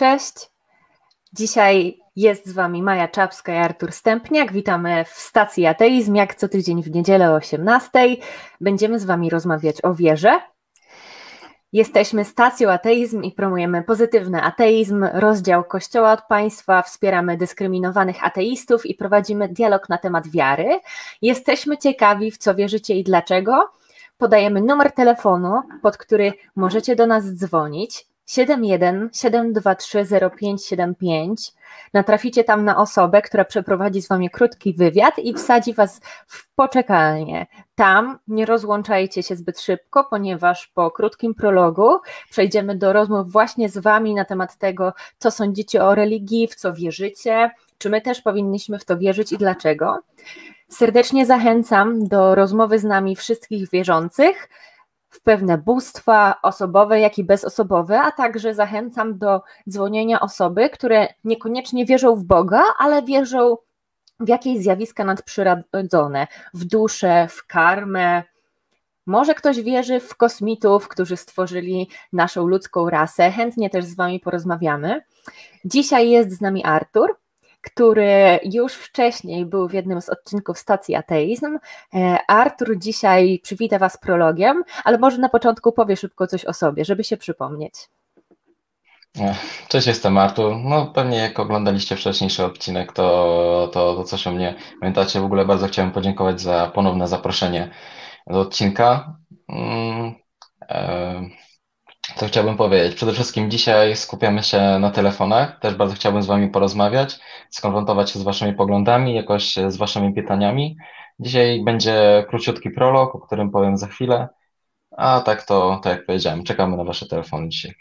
Cześć. Dzisiaj jest z Wami Maja Czapska i Artur Stępniak. Witamy w stacji Ateizm, jak co tydzień w niedzielę o 18. Będziemy z Wami rozmawiać o wierze. Jesteśmy stacją Ateizm i promujemy pozytywny ateizm, rozdział Kościoła od państwa, wspieramy dyskryminowanych ateistów i prowadzimy dialog na temat wiary. Jesteśmy ciekawi, w co wierzycie i dlaczego. Podajemy numer telefonu, pod który możecie do nas dzwonić 71 723 0575. Natraficie tam na osobę, która przeprowadzi z wami krótki wywiad i wsadzi was w poczekalnię. Tam nie rozłączajcie się zbyt szybko, ponieważ po krótkim prologu przejdziemy do rozmów właśnie z wami na temat tego, co sądzicie o religii, w co wierzycie, czy my też powinniśmy w to wierzyć i dlaczego. Serdecznie zachęcam do rozmowy z nami wszystkich wierzących w pewne bóstwa osobowe, jak i bezosobowe, a także zachęcam do dzwonienia osoby, które niekoniecznie wierzą w Boga, ale wierzą w jakieś zjawiska nadprzyrodzone, w duszę, w karmę. Może ktoś wierzy w kosmitów, którzy stworzyli naszą ludzką rasę. Chętnie też z Wami porozmawiamy. Dzisiaj jest z nami Artur który już wcześniej był w jednym z odcinków stacji Ateizm. E, Artur dzisiaj przywita Was prologiem, ale może na początku powie szybko coś o sobie, żeby się przypomnieć. E, cześć, jestem Artur. No pewnie jak oglądaliście wcześniejszy odcinek, to, to, to coś o mnie pamiętacie. W ogóle bardzo chciałem podziękować za ponowne zaproszenie do odcinka. Mm, e, co chciałbym powiedzieć? Przede wszystkim dzisiaj skupiamy się na telefonach. Też bardzo chciałbym z Wami porozmawiać, skonfrontować się z Waszymi poglądami, jakoś z Waszymi pytaniami. Dzisiaj będzie króciutki prolog, o którym powiem za chwilę. A tak to, tak jak powiedziałem, czekamy na Wasze telefony dzisiaj.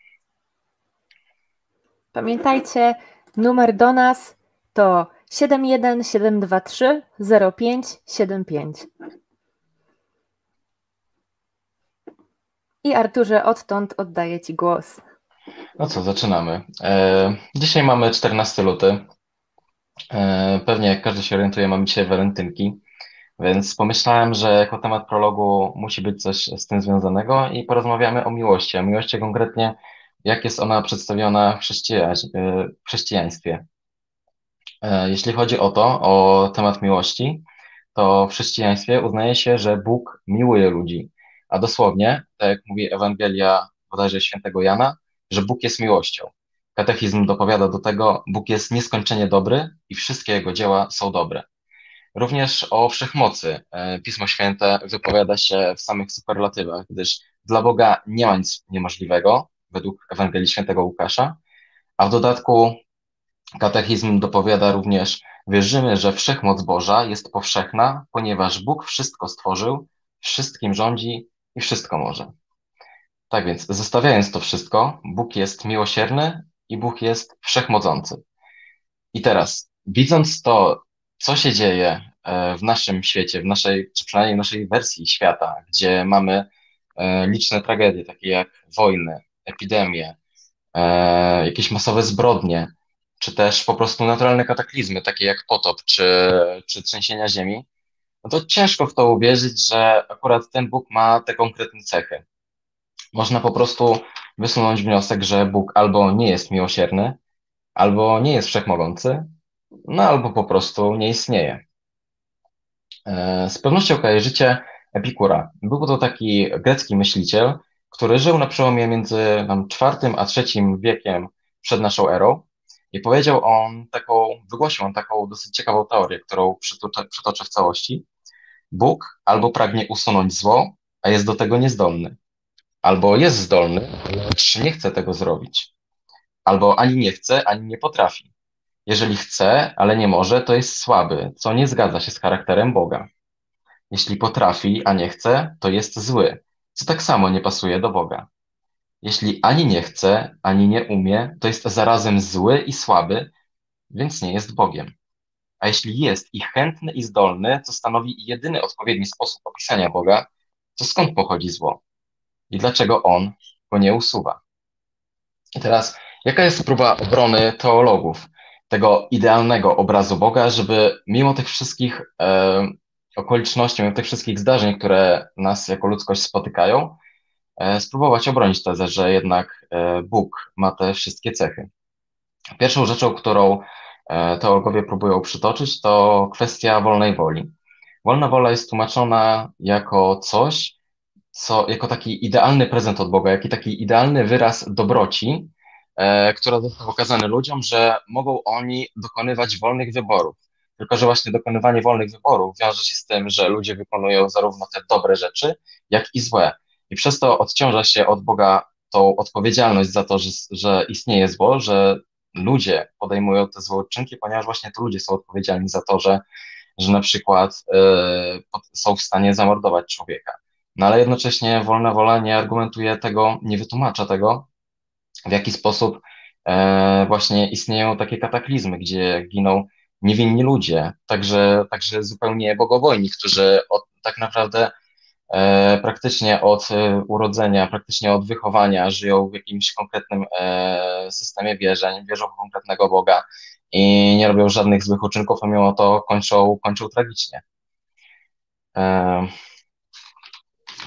Pamiętajcie, numer do nas to 71723 0575. I Arturze, odtąd oddaję Ci głos. No co, zaczynamy. E, dzisiaj mamy 14 luty. E, pewnie jak każdy się orientuje, mamy dzisiaj walentynki, więc pomyślałem, że jako temat prologu musi być coś z tym związanego i porozmawiamy o miłości, a miłości konkretnie, jak jest ona przedstawiona w, e, w chrześcijaństwie. E, jeśli chodzi o to, o temat miłości, to w chrześcijaństwie uznaje się, że Bóg miłuje ludzi a dosłownie, tak jak mówi Ewangelia bodajże świętego Jana, że Bóg jest miłością. Katechizm dopowiada do tego, Bóg jest nieskończenie dobry i wszystkie Jego dzieła są dobre. Również o wszechmocy e, Pismo Święte wypowiada się w samych superlatywach, gdyż dla Boga nie ma nic niemożliwego, według Ewangelii Świętego Łukasza, a w dodatku katechizm dopowiada również, wierzymy, że wszechmoc Boża jest powszechna, ponieważ Bóg wszystko stworzył, wszystkim rządzi i wszystko może. Tak więc, zostawiając to wszystko, Bóg jest miłosierny i Bóg jest wszechmocący. I teraz, widząc to, co się dzieje e, w naszym świecie, w naszej, czy przynajmniej w naszej wersji świata, gdzie mamy e, liczne tragedie, takie jak wojny, epidemie, e, jakieś masowe zbrodnie, czy też po prostu naturalne kataklizmy, takie jak potop, czy, czy trzęsienia ziemi, no to ciężko w to uwierzyć, że akurat ten Bóg ma te konkretne cechy. Można po prostu wysunąć wniosek, że Bóg albo nie jest miłosierny, albo nie jest wszechmogący, no albo po prostu nie istnieje. E, z pewnością kojarzycie Epikura. Był to taki grecki myśliciel, który żył na przełomie między IV a III wiekiem przed naszą erą i powiedział on taką, wygłosił on taką dosyć ciekawą teorię, którą przytoczę, przytoczę w całości. Bóg albo pragnie usunąć zło, a jest do tego niezdolny. Albo jest zdolny, lecz nie chce tego zrobić. Albo ani nie chce, ani nie potrafi. Jeżeli chce, ale nie może, to jest słaby, co nie zgadza się z charakterem Boga. Jeśli potrafi, a nie chce, to jest zły, co tak samo nie pasuje do Boga. Jeśli ani nie chce, ani nie umie, to jest zarazem zły i słaby, więc nie jest Bogiem. A jeśli jest i chętny i zdolny, co stanowi jedyny odpowiedni sposób opisania Boga, to skąd pochodzi zło? I dlaczego on go nie usuwa? I teraz, jaka jest próba obrony teologów tego idealnego obrazu Boga, żeby mimo tych wszystkich e, okoliczności, mimo tych wszystkich zdarzeń, które nas jako ludzkość spotykają, spróbować obronić tezę, że jednak e, Bóg ma te wszystkie cechy. Pierwszą rzeczą, którą e, teologowie próbują przytoczyć, to kwestia wolnej woli. Wolna wola jest tłumaczona jako coś, co, jako taki idealny prezent od Boga, jaki taki idealny wyraz dobroci, e, która został okazany ludziom, że mogą oni dokonywać wolnych wyborów. Tylko, że właśnie dokonywanie wolnych wyborów wiąże się z tym, że ludzie wykonują zarówno te dobre rzeczy, jak i złe. I przez to odciąża się od Boga tą odpowiedzialność za to, że, że istnieje zło, że ludzie podejmują te złe uczynki, ponieważ właśnie to ludzie są odpowiedzialni za to, że, że na przykład y, są w stanie zamordować człowieka. No ale jednocześnie wolna wola nie argumentuje tego, nie wytłumacza tego, w jaki sposób y, właśnie istnieją takie kataklizmy, gdzie giną niewinni ludzie, także, także zupełnie bogobojni, którzy od, tak naprawdę e, praktycznie od e, urodzenia, praktycznie od wychowania żyją w jakimś konkretnym e, systemie wierzeń, wierzą w konkretnego Boga i nie robią żadnych złych uczynków, a mimo to kończą, kończą tragicznie. E,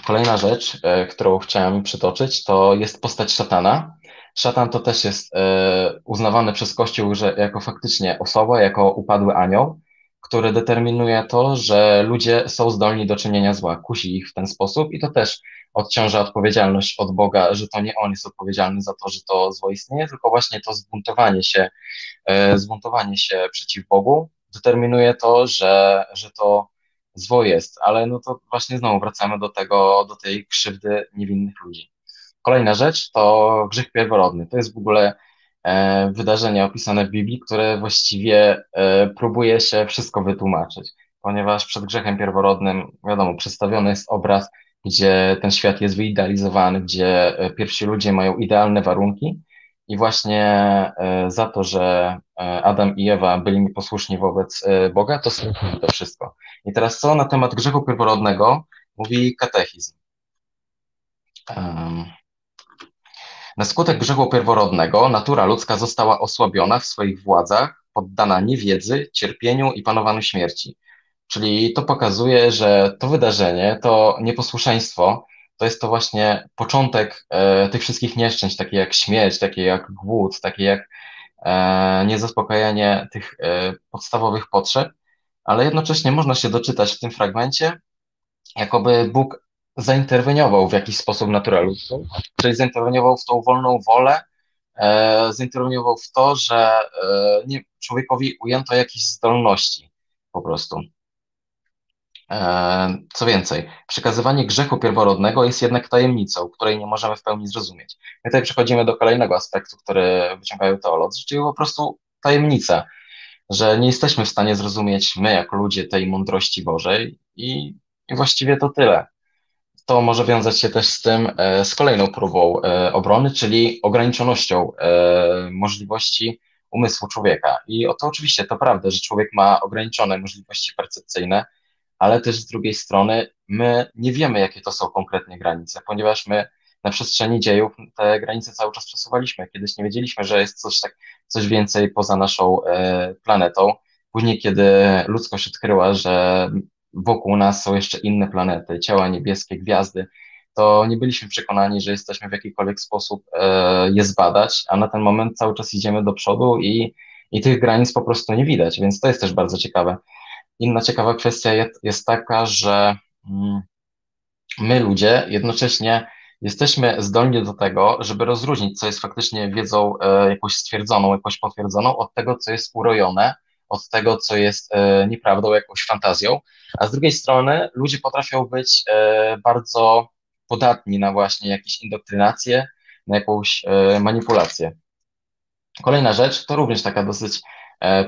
kolejna rzecz, e, którą chciałem przytoczyć, to jest postać szatana. Szatan to też jest e, uznawany przez Kościół że jako faktycznie osoba, jako upadły anioł, który determinuje to, że ludzie są zdolni do czynienia zła, kusi ich w ten sposób i to też odciąża odpowiedzialność od Boga, że to nie on jest odpowiedzialny za to, że to zło istnieje, tylko właśnie to zbuntowanie się, e, zbuntowanie się przeciw Bogu determinuje to, że, że to zło jest, ale no to właśnie znowu wracamy do tego, do tej krzywdy niewinnych ludzi. Kolejna rzecz to grzech pierworodny. To jest w ogóle e, wydarzenie opisane w Biblii, które właściwie e, próbuje się wszystko wytłumaczyć, ponieważ przed grzechem pierworodnym, wiadomo, przedstawiony jest obraz, gdzie ten świat jest wyidealizowany, gdzie e, pierwsi ludzie mają idealne warunki i właśnie za to, że Adam i Ewa byli nieposłuszni wobec e, Boga, to stracili to wszystko. I teraz co na temat grzechu pierworodnego mówi katechizm. Um, na skutek grzechu pierworodnego natura ludzka została osłabiona w swoich władzach, poddana niewiedzy, cierpieniu i panowaniu śmierci. Czyli to pokazuje, że to wydarzenie, to nieposłuszeństwo, to jest to właśnie początek e, tych wszystkich nieszczęść, takie jak śmierć, takie jak głód, takie jak e, niezaspokajanie tych e, podstawowych potrzeb, ale jednocześnie można się doczytać w tym fragmencie, jakoby Bóg zainterweniował w jakiś sposób naturę ludzką, czyli zainterweniował w tą wolną wolę, e, zainterweniował w to, że e, nie, człowiekowi ujęto jakieś zdolności po prostu. E, co więcej, przekazywanie grzechu pierworodnego jest jednak tajemnicą, której nie możemy w pełni zrozumieć. My tutaj przechodzimy do kolejnego aspektu, który wyciągają teolodzy, czyli po prostu tajemnica, że nie jesteśmy w stanie zrozumieć my, jako ludzie, tej mądrości Bożej i, i właściwie to tyle to może wiązać się też z tym, e, z kolejną próbą e, obrony, czyli ograniczonością e, możliwości umysłu człowieka. I oto oczywiście to prawda, że człowiek ma ograniczone możliwości percepcyjne, ale też z drugiej strony my nie wiemy, jakie to są konkretnie granice, ponieważ my na przestrzeni dziejów te granice cały czas przesuwaliśmy. Kiedyś nie wiedzieliśmy, że jest coś, tak, coś więcej poza naszą planetą. Później, kiedy ludzkość odkryła, że wokół nas są jeszcze inne planety, ciała niebieskie, gwiazdy, to nie byliśmy przekonani, że jesteśmy w jakikolwiek sposób e, je zbadać, a na ten moment cały czas idziemy do przodu i, i tych granic po prostu nie widać, więc to jest też bardzo ciekawe. Inna ciekawa kwestia jest, taka, że mm, my ludzie jednocześnie jesteśmy zdolni do tego, żeby rozróżnić, co jest faktycznie wiedzą e, jakąś stwierdzoną, jakąś potwierdzoną, od tego, co jest urojone, od tego, co jest e, nieprawdą, jakąś fantazją, a z drugiej strony ludzie potrafią być e, bardzo podatni na właśnie jakieś indoktrynacje, na jakąś e, manipulację. Kolejna rzecz to również taka dosyć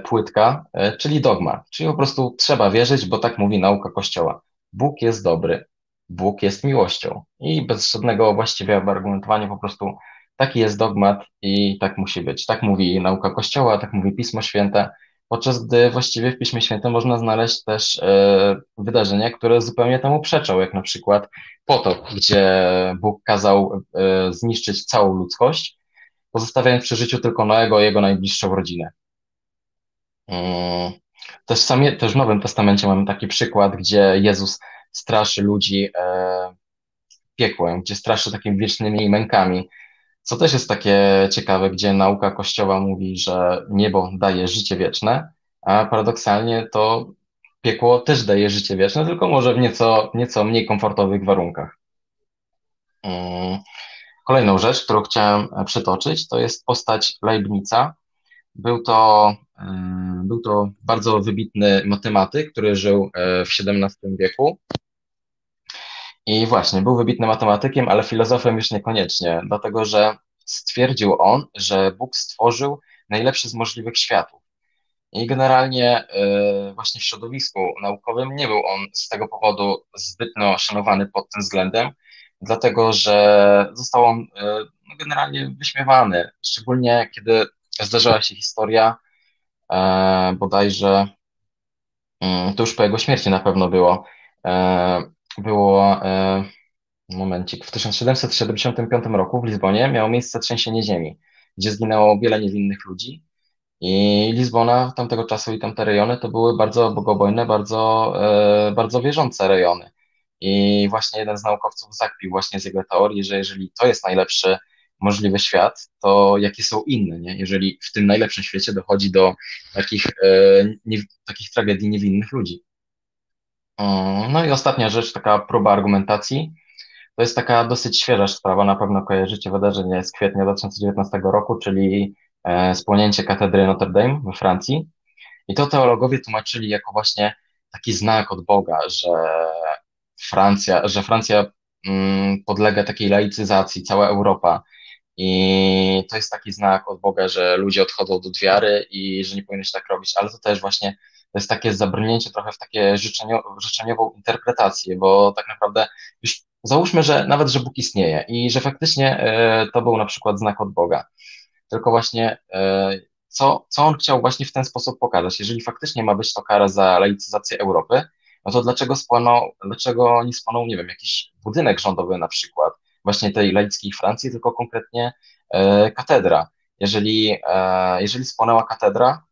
płytka, czyli dogma, czyli po prostu trzeba wierzyć, bo tak mówi nauka Kościoła. Bóg jest dobry, Bóg jest miłością i bez żadnego właściwego argumentowania po prostu taki jest dogmat i tak musi być. Tak mówi nauka Kościoła, tak mówi Pismo Święte, podczas gdy właściwie w Piśmie Świętym można znaleźć też e, wydarzenia, które zupełnie temu przeczą, jak na przykład potop, gdzie Bóg kazał e, zniszczyć całą ludzkość, pozostawiając przy życiu tylko Noego i jego najbliższą rodzinę. Mm. Też, sami, też w Nowym Testamencie mamy taki przykład, gdzie Jezus straszy ludzi e, piekłem, gdzie straszy takimi wiecznymi mękami, Co też jest takie ciekawe, gdzie nauka Kościoła mówi, że niebo daje życie wieczne, a paradoksalnie to piekło też daje życie wieczne, tylko może w nieco, nieco mniej komfortowych warunkach. Mm. Kolejną rzecz, którą chciałem przytoczyć, to jest postać Leibnica. Był to, mm, był to bardzo wybitny matematyk, który żył e, w XVII wieku. I właśnie, był wybitnym matematykiem, ale filozofem już niekoniecznie, dlatego że stwierdził on, że Bóg stworzył najlepszy z możliwych światów. I generalnie e, właśnie w środowisku naukowym nie był on z tego powodu zbytnio szanowany pod tym względem, dlatego że został on e, no, generalnie wyśmiewany, szczególnie kiedy zdarzyła się historia e, bodajże, mm, to już po jego śmierci na pewno było, było momencik, w 1775 roku w Lizbonie miało miejsce trzęsienie ziemi, gdzie zginęło wiele niewinnych ludzi i Lizbona tamtego czasu i tamte rejony to były bardzo bogobojne, bardzo, e, bardzo wierzące rejony. I właśnie jeden z naukowców zakpił właśnie z jego teorii, że jeżeli to jest najlepszy możliwy świat, to jakie są inne, nie? jeżeli w tym najlepszym świecie dochodzi do takich, e, nie, takich tragedii niewinnych ludzi. Mm, no i ostatnia rzecz, taka próba argumentacji. To jest taka dosyć świeża sprawa, na pewno kojarzycie wydarzenie z kwietnia 2019 roku, czyli E, spłonięcie katedry Notre Dame we Francji. I to teologowie tłumaczyli jako właśnie taki znak od Boga, że Francja, że Francja mm, podlega takiej laicyzacji, cała Europa. I to jest taki znak od Boga, że ludzie odchodzą do wiary i że nie powinno się tak robić, ale to też właśnie to jest takie zabrnięcie trochę w takie życzenio, życzeniową interpretację, bo tak naprawdę już załóżmy, że nawet, że Bóg istnieje i że faktycznie y, to był na przykład znak od Boga tylko właśnie e, co, co on chciał właśnie w ten sposób pokazać. Jeżeli faktycznie ma być to kara za laicyzację Europy, no to dlaczego spłonął, dlaczego nie spłonął, nie wiem, jakiś budynek rządowy na przykład, właśnie tej laickiej Francji, tylko konkretnie e, katedra. Jeżeli, e, jeżeli spłonęła katedra,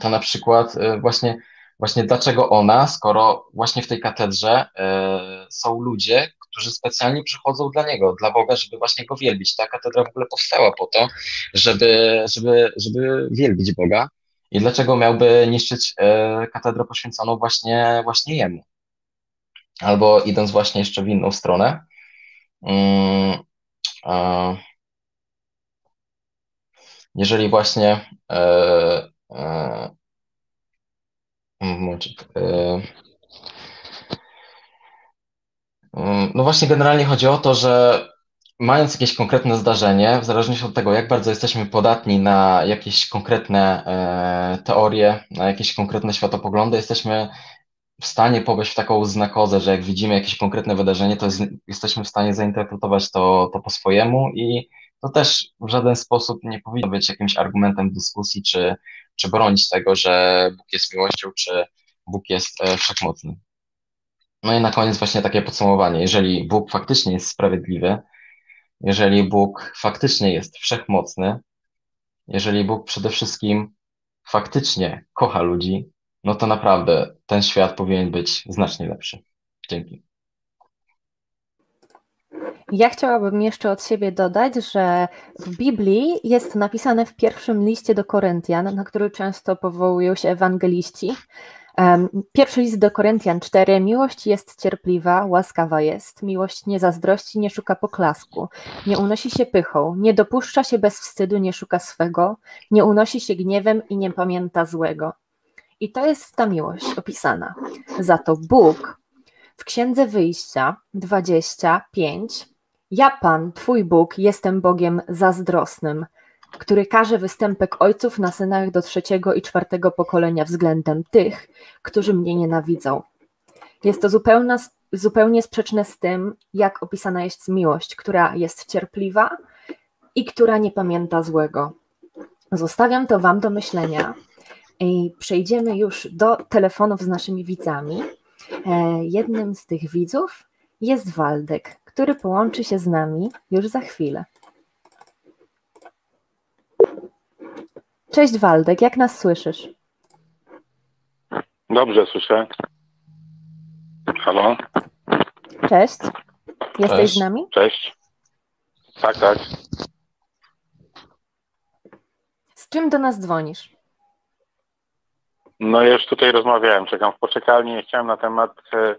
to na przykład e, właśnie właśnie dlaczego ona, skoro właśnie w tej katedrze e, są ludzie, którzy specjalnie przychodzą dla niego, dla Boga, żeby właśnie go wielbić. Ta katedra w ogóle powstała po to, żeby, żeby, żeby wielbić Boga. I dlaczego miałby niszczyć e, katedrę poświęconą właśnie, właśnie jemu? Albo idąc właśnie jeszcze w inną stronę. Mm, jeżeli właśnie momencik, Mm, no właśnie, generalnie chodzi o to, że mając jakieś konkretne zdarzenie, w zależności od tego, jak bardzo jesteśmy podatni na jakieś konkretne e, teorie, na jakieś konkretne światopoglądy, jesteśmy w stanie powieść w taką znakozę, że jak widzimy jakieś konkretne wydarzenie, to jest, jesteśmy w stanie zainterpretować to, to po swojemu i to też w żaden sposób nie powinno być jakimś argumentem dyskusji, czy, czy bronić tego, że Bóg jest miłością, czy Bóg jest e, wszechmocny. No i na koniec właśnie takie podsumowanie. Jeżeli Bóg faktycznie jest sprawiedliwy, jeżeli Bóg faktycznie jest wszechmocny, jeżeli Bóg przede wszystkim faktycznie kocha ludzi, no to naprawdę ten świat powinien być znacznie lepszy. Dzięki. Ja chciałabym jeszcze od siebie dodać, że w Biblii jest napisane w pierwszym liście do Koryntian, na który często powołują się ewangeliści, Pierwszy list do Koryntian 4. Miłość jest cierpliwa, łaskawa jest. Miłość nie zazdrości, nie szuka poklasku. Nie unosi się pychą, nie dopuszcza się bez wstydu, nie szuka swego. Nie unosi się gniewem i nie pamięta złego. I to jest ta miłość opisana. Za to Bóg w Księdze Wyjścia 25. Ja, Pan, Twój Bóg, jestem Bogiem zazdrosnym który każe występek ojców na synach do trzeciego i czwartego pokolenia względem tych, którzy mnie nienawidzą. Jest to zupełna, zupełnie sprzeczne z tym, jak opisana jest miłość, która jest cierpliwa i która nie pamięta złego. Zostawiam to Wam do myślenia i przejdziemy już do telefonów z naszymi widzami. E, jednym z tych widzów jest Waldek, który połączy się z nami już za chwilę. Cześć Waldek, jak nas słyszysz? Dobrze słyszę. Halo? Cześć. Jesteś Cześć. z nami? Cześć. Tak, tak. Z czym do nas dzwonisz? No już tutaj rozmawiałem, czekam w poczekalni, chciałem na temat e,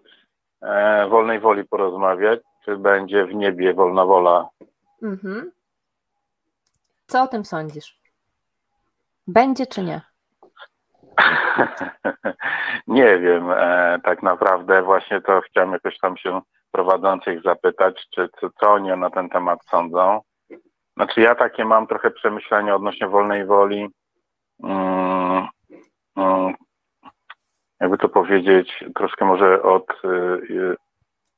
e, wolnej woli porozmawiać, czy będzie w niebie wolna wola. Mhm. Co o tym sądzisz? Będzie czy nie? nie wiem, e, tak naprawdę właśnie to chciałem jakoś tam się prowadzących zapytać, czy co, co oni na ten temat sądzą. Znaczy ja takie mam trochę przemyślenia odnośnie wolnej woli. Mm, mm, jakby to powiedzieć, troszkę może od y,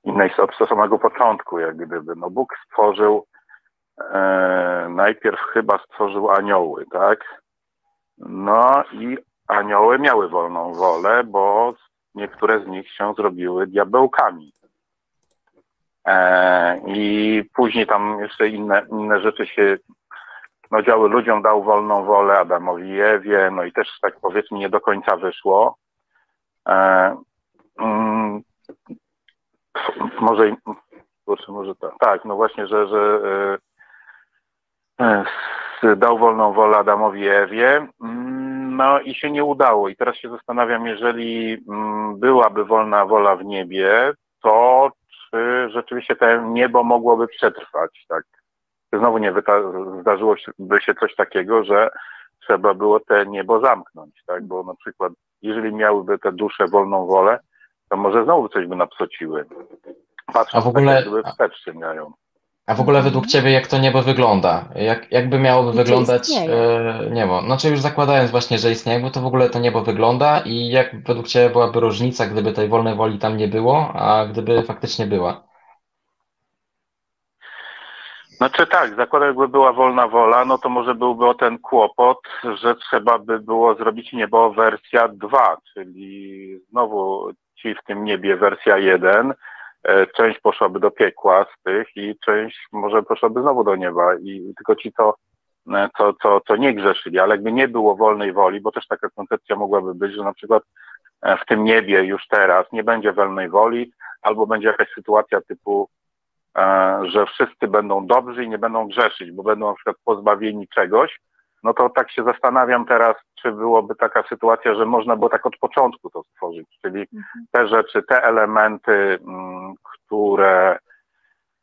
innej, od samego początku, jak gdyby. No Bóg stworzył, e, najpierw chyba stworzył anioły, tak? No i anioły miały wolną wolę, bo niektóre z nich się zrobiły diabełkami. E, I później tam jeszcze inne, inne rzeczy się no, działy. Ludziom dał wolną wolę, Adamowi i Ewie, no i też tak powiedzmy nie do końca wyszło. E, mm, może, kurczę, może tak, tak, no właśnie, że, że e, e, dał wolną wolę Adamowi Ewie, mm, no i się nie udało. I teraz się zastanawiam, jeżeli mm, byłaby wolna wola w niebie, to czy rzeczywiście to niebo mogłoby przetrwać, tak? Znowu nie zdarzyło by się coś takiego, że trzeba było te niebo zamknąć, tak? Bo na przykład, jeżeli miałyby te dusze wolną wolę, to może znowu coś by napsociły. Patrząc A w ogóle, tak, wstecz sięgają. A w ogóle według Ciebie, jak to niebo wygląda? Jak, jakby miałoby I wyglądać e, niebo? Znaczy już zakładając właśnie, że istnieje, bo to w ogóle to niebo wygląda i jak według Ciebie byłaby różnica, gdyby tej wolnej woli tam nie było, a gdyby faktycznie była? Znaczy tak, zakładam, jakby była wolna wola, no to może byłby o ten kłopot, że trzeba by było zrobić niebo wersja 2, czyli znowu ci w tym niebie wersja 1, e, część poszłaby do piekła z tych i część może poszłaby znowu do nieba i tylko ci, co, e, co, co, co nie grzeszyli, ale jakby nie było wolnej woli, bo też taka koncepcja mogłaby być, że na przykład e, w tym niebie już teraz nie będzie wolnej woli, albo będzie jakaś sytuacja typu że wszyscy będą dobrzy i nie będą grzeszyć, bo będą na przykład pozbawieni czegoś, no to tak się zastanawiam teraz, czy byłoby taka sytuacja, że można było tak od początku to stworzyć, czyli mhm. te rzeczy, te elementy, mm, które,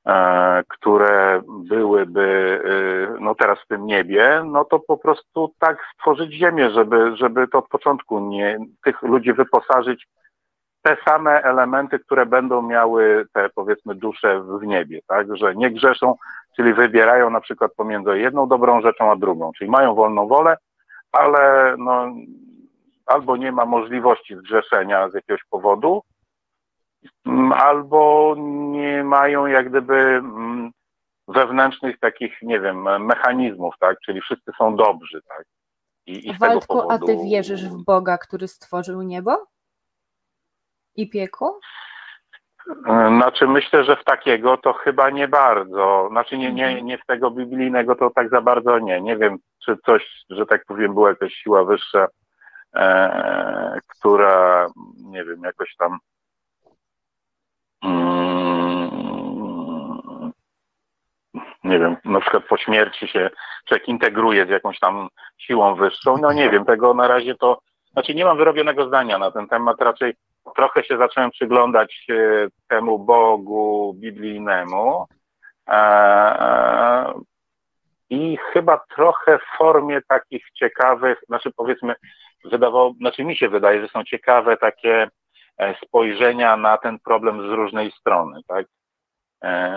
e, które byłyby y, no teraz w tym niebie, no to po prostu tak stworzyć ziemię, żeby, żeby to od początku nie, tych ludzi wyposażyć te same elementy, które będą miały te powiedzmy dusze w niebie, tak, że nie grzeszą, czyli wybierają na przykład pomiędzy jedną dobrą rzeczą a drugą, czyli mają wolną wolę, ale no, albo nie ma możliwości zgrzeszenia z jakiegoś powodu, mm, albo nie mają jak gdyby mm, wewnętrznych takich, nie wiem, mechanizmów, tak, czyli wszyscy są dobrzy, tak. I, i Waldku, powodu... a ty wierzysz w Boga, który stworzył niebo? i piekło? Znaczy myślę, że w takiego to chyba nie bardzo. Znaczy nie, nie, nie w tego biblijnego to tak za bardzo nie. Nie wiem, czy coś, że tak powiem, była jakaś siła wyższa, e, która, nie wiem, jakoś tam mm, nie wiem, na przykład po śmierci się człowiek integruje z jakąś tam siłą wyższą. No nie wiem, tego na razie to, znaczy nie mam wyrobionego zdania na ten temat, raczej trochę się zacząłem przyglądać e, temu Bogu biblijnemu e, e, i chyba trochę w formie takich ciekawych, znaczy powiedzmy, wydawało, znaczy mi się wydaje, że są ciekawe takie spojrzenia na ten problem z różnej strony, tak?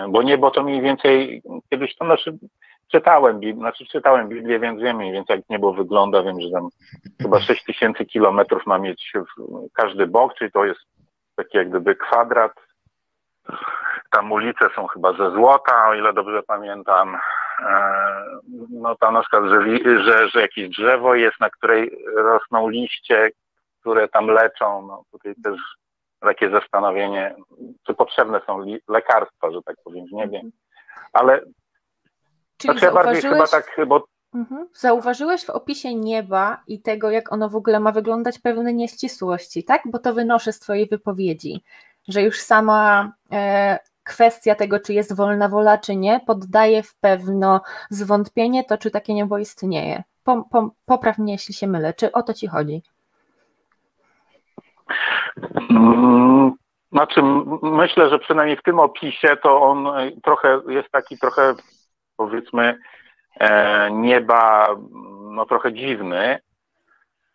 Bo niebo to mniej więcej, kiedyś to znaczy czytałem, znaczy czytałem Biblię, więc wiem mniej więcej jak niebo wygląda, wiem, że tam chyba 6 tysięcy kilometrów ma mieć każdy bok, czyli to jest taki jak gdyby kwadrat. Tam ulice są chyba ze złota, o ile dobrze pamiętam. E, no tam na przykład, że, że, że jakieś drzewo jest, na której rosną liście, które tam leczą. No tutaj też takie zastanowienie, czy potrzebne są lekarstwa, że tak powiem, nie wiem. Ale Czyli znaczy, ja bardziej chyba tak, bo... Mhm. Zauważyłeś w opisie nieba i tego, jak ono w ogóle ma wyglądać, pewne nieścisłości, tak? Bo to wynoszę z Twojej wypowiedzi, że już sama e, kwestia tego, czy jest wolna wola, czy nie, poddaje w pewno zwątpienie to, czy takie niebo istnieje. Po, po, popraw mnie, jeśli się mylę. Czy o to ci chodzi? Mm, znaczy, myślę, że przynajmniej w tym opisie to on trochę jest taki trochę, powiedzmy, e, nieba, no trochę dziwny.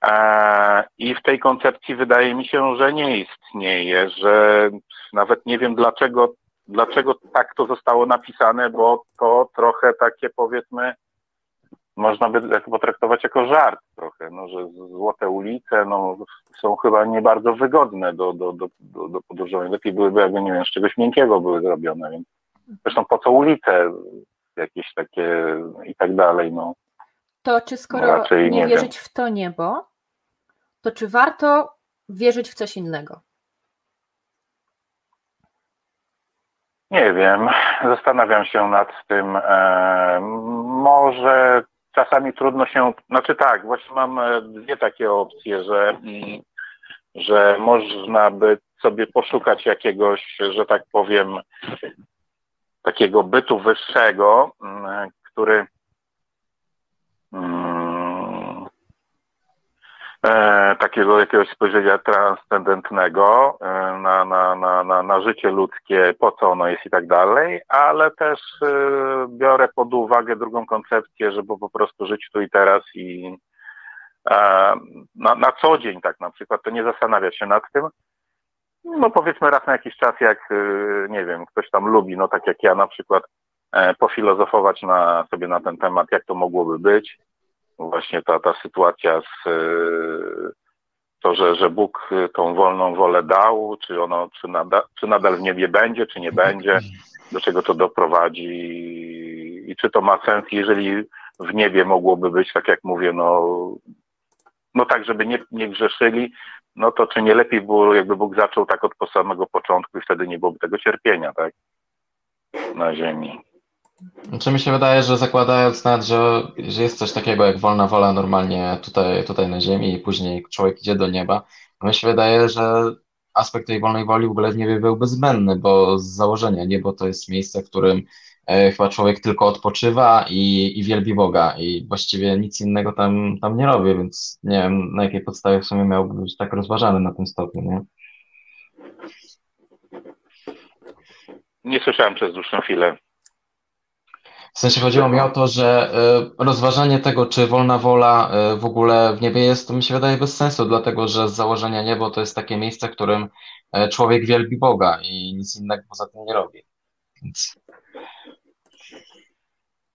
E, I w tej koncepcji wydaje mi się, że nie istnieje, że nawet nie wiem dlaczego, dlaczego tak to zostało napisane, bo to trochę takie powiedzmy można by potraktować jako żart trochę, no, że złote ulice no, są chyba nie bardzo wygodne do, do, do, do, do podróżowania. Lepiej byłyby, jakby, nie wiem, z czegoś miękkiego były zrobione. Więc zresztą po co ulice jakieś takie i tak dalej. No. To czy skoro nie, nie wierzyć wiem. w to niebo, to czy warto wierzyć w coś innego? Nie wiem, zastanawiam się nad tym. E, może czasami trudno się, znaczy tak, właśnie mam e, dwie takie opcje, że, że można by sobie poszukać jakiegoś, że tak powiem, takiego bytu wyższego, mm, który mm, e, takiego jakiegoś spojrzenia transcendentnego e, na, na, na, na, na życie ludzkie, po co ono jest i tak dalej, ale też e, biorę pod uwagę drugą koncepcję, żeby po prostu żyć tu i teraz i e, na, na co dzień tak na przykład, to nie zastanawiać się nad tym, no powiedzmy raz na jakiś czas, jak e, nie wiem, ktoś tam lubi, no tak jak ja na przykład, e, pofilozofować na, sobie na ten temat, jak to mogłoby być, właśnie ta, ta sytuacja z to, że, że Bóg tą wolną wolę dał, czy ono, czy, nada, czy nadal w niebie będzie, czy nie będzie, do czego to doprowadzi i czy to ma sens, jeżeli w niebie mogłoby być, tak jak mówię, no, no tak, żeby nie, nie grzeszyli, no to czy nie lepiej było, jakby Bóg zaczął tak od samego początku i wtedy nie byłoby tego cierpienia, tak, na ziemi. Znaczy mi się wydaje, że zakładając nawet, że, że jest coś takiego jak wolna wola normalnie tutaj, tutaj na ziemi i później człowiek idzie do nieba, mi się wydaje, że aspekt tej wolnej woli w ogóle w niebie byłby zbędny, bo z założenia niebo to jest miejsce, w którym chyba człowiek tylko odpoczywa i, i wielbi Boga i właściwie nic innego tam, tam nie robi, więc nie wiem na jakiej podstawie w sumie miałby być tak rozważany na tym stopniu, nie? Nie słyszałem przez dłuższą chwilę. W sensie chodziło mi o to, że y, rozważanie tego, czy wolna wola y, w ogóle w niebie jest, to mi się wydaje bez sensu, dlatego że z założenia niebo to jest takie miejsce, w którym człowiek wielbi Boga i nic innego poza tym nie robi. Więc...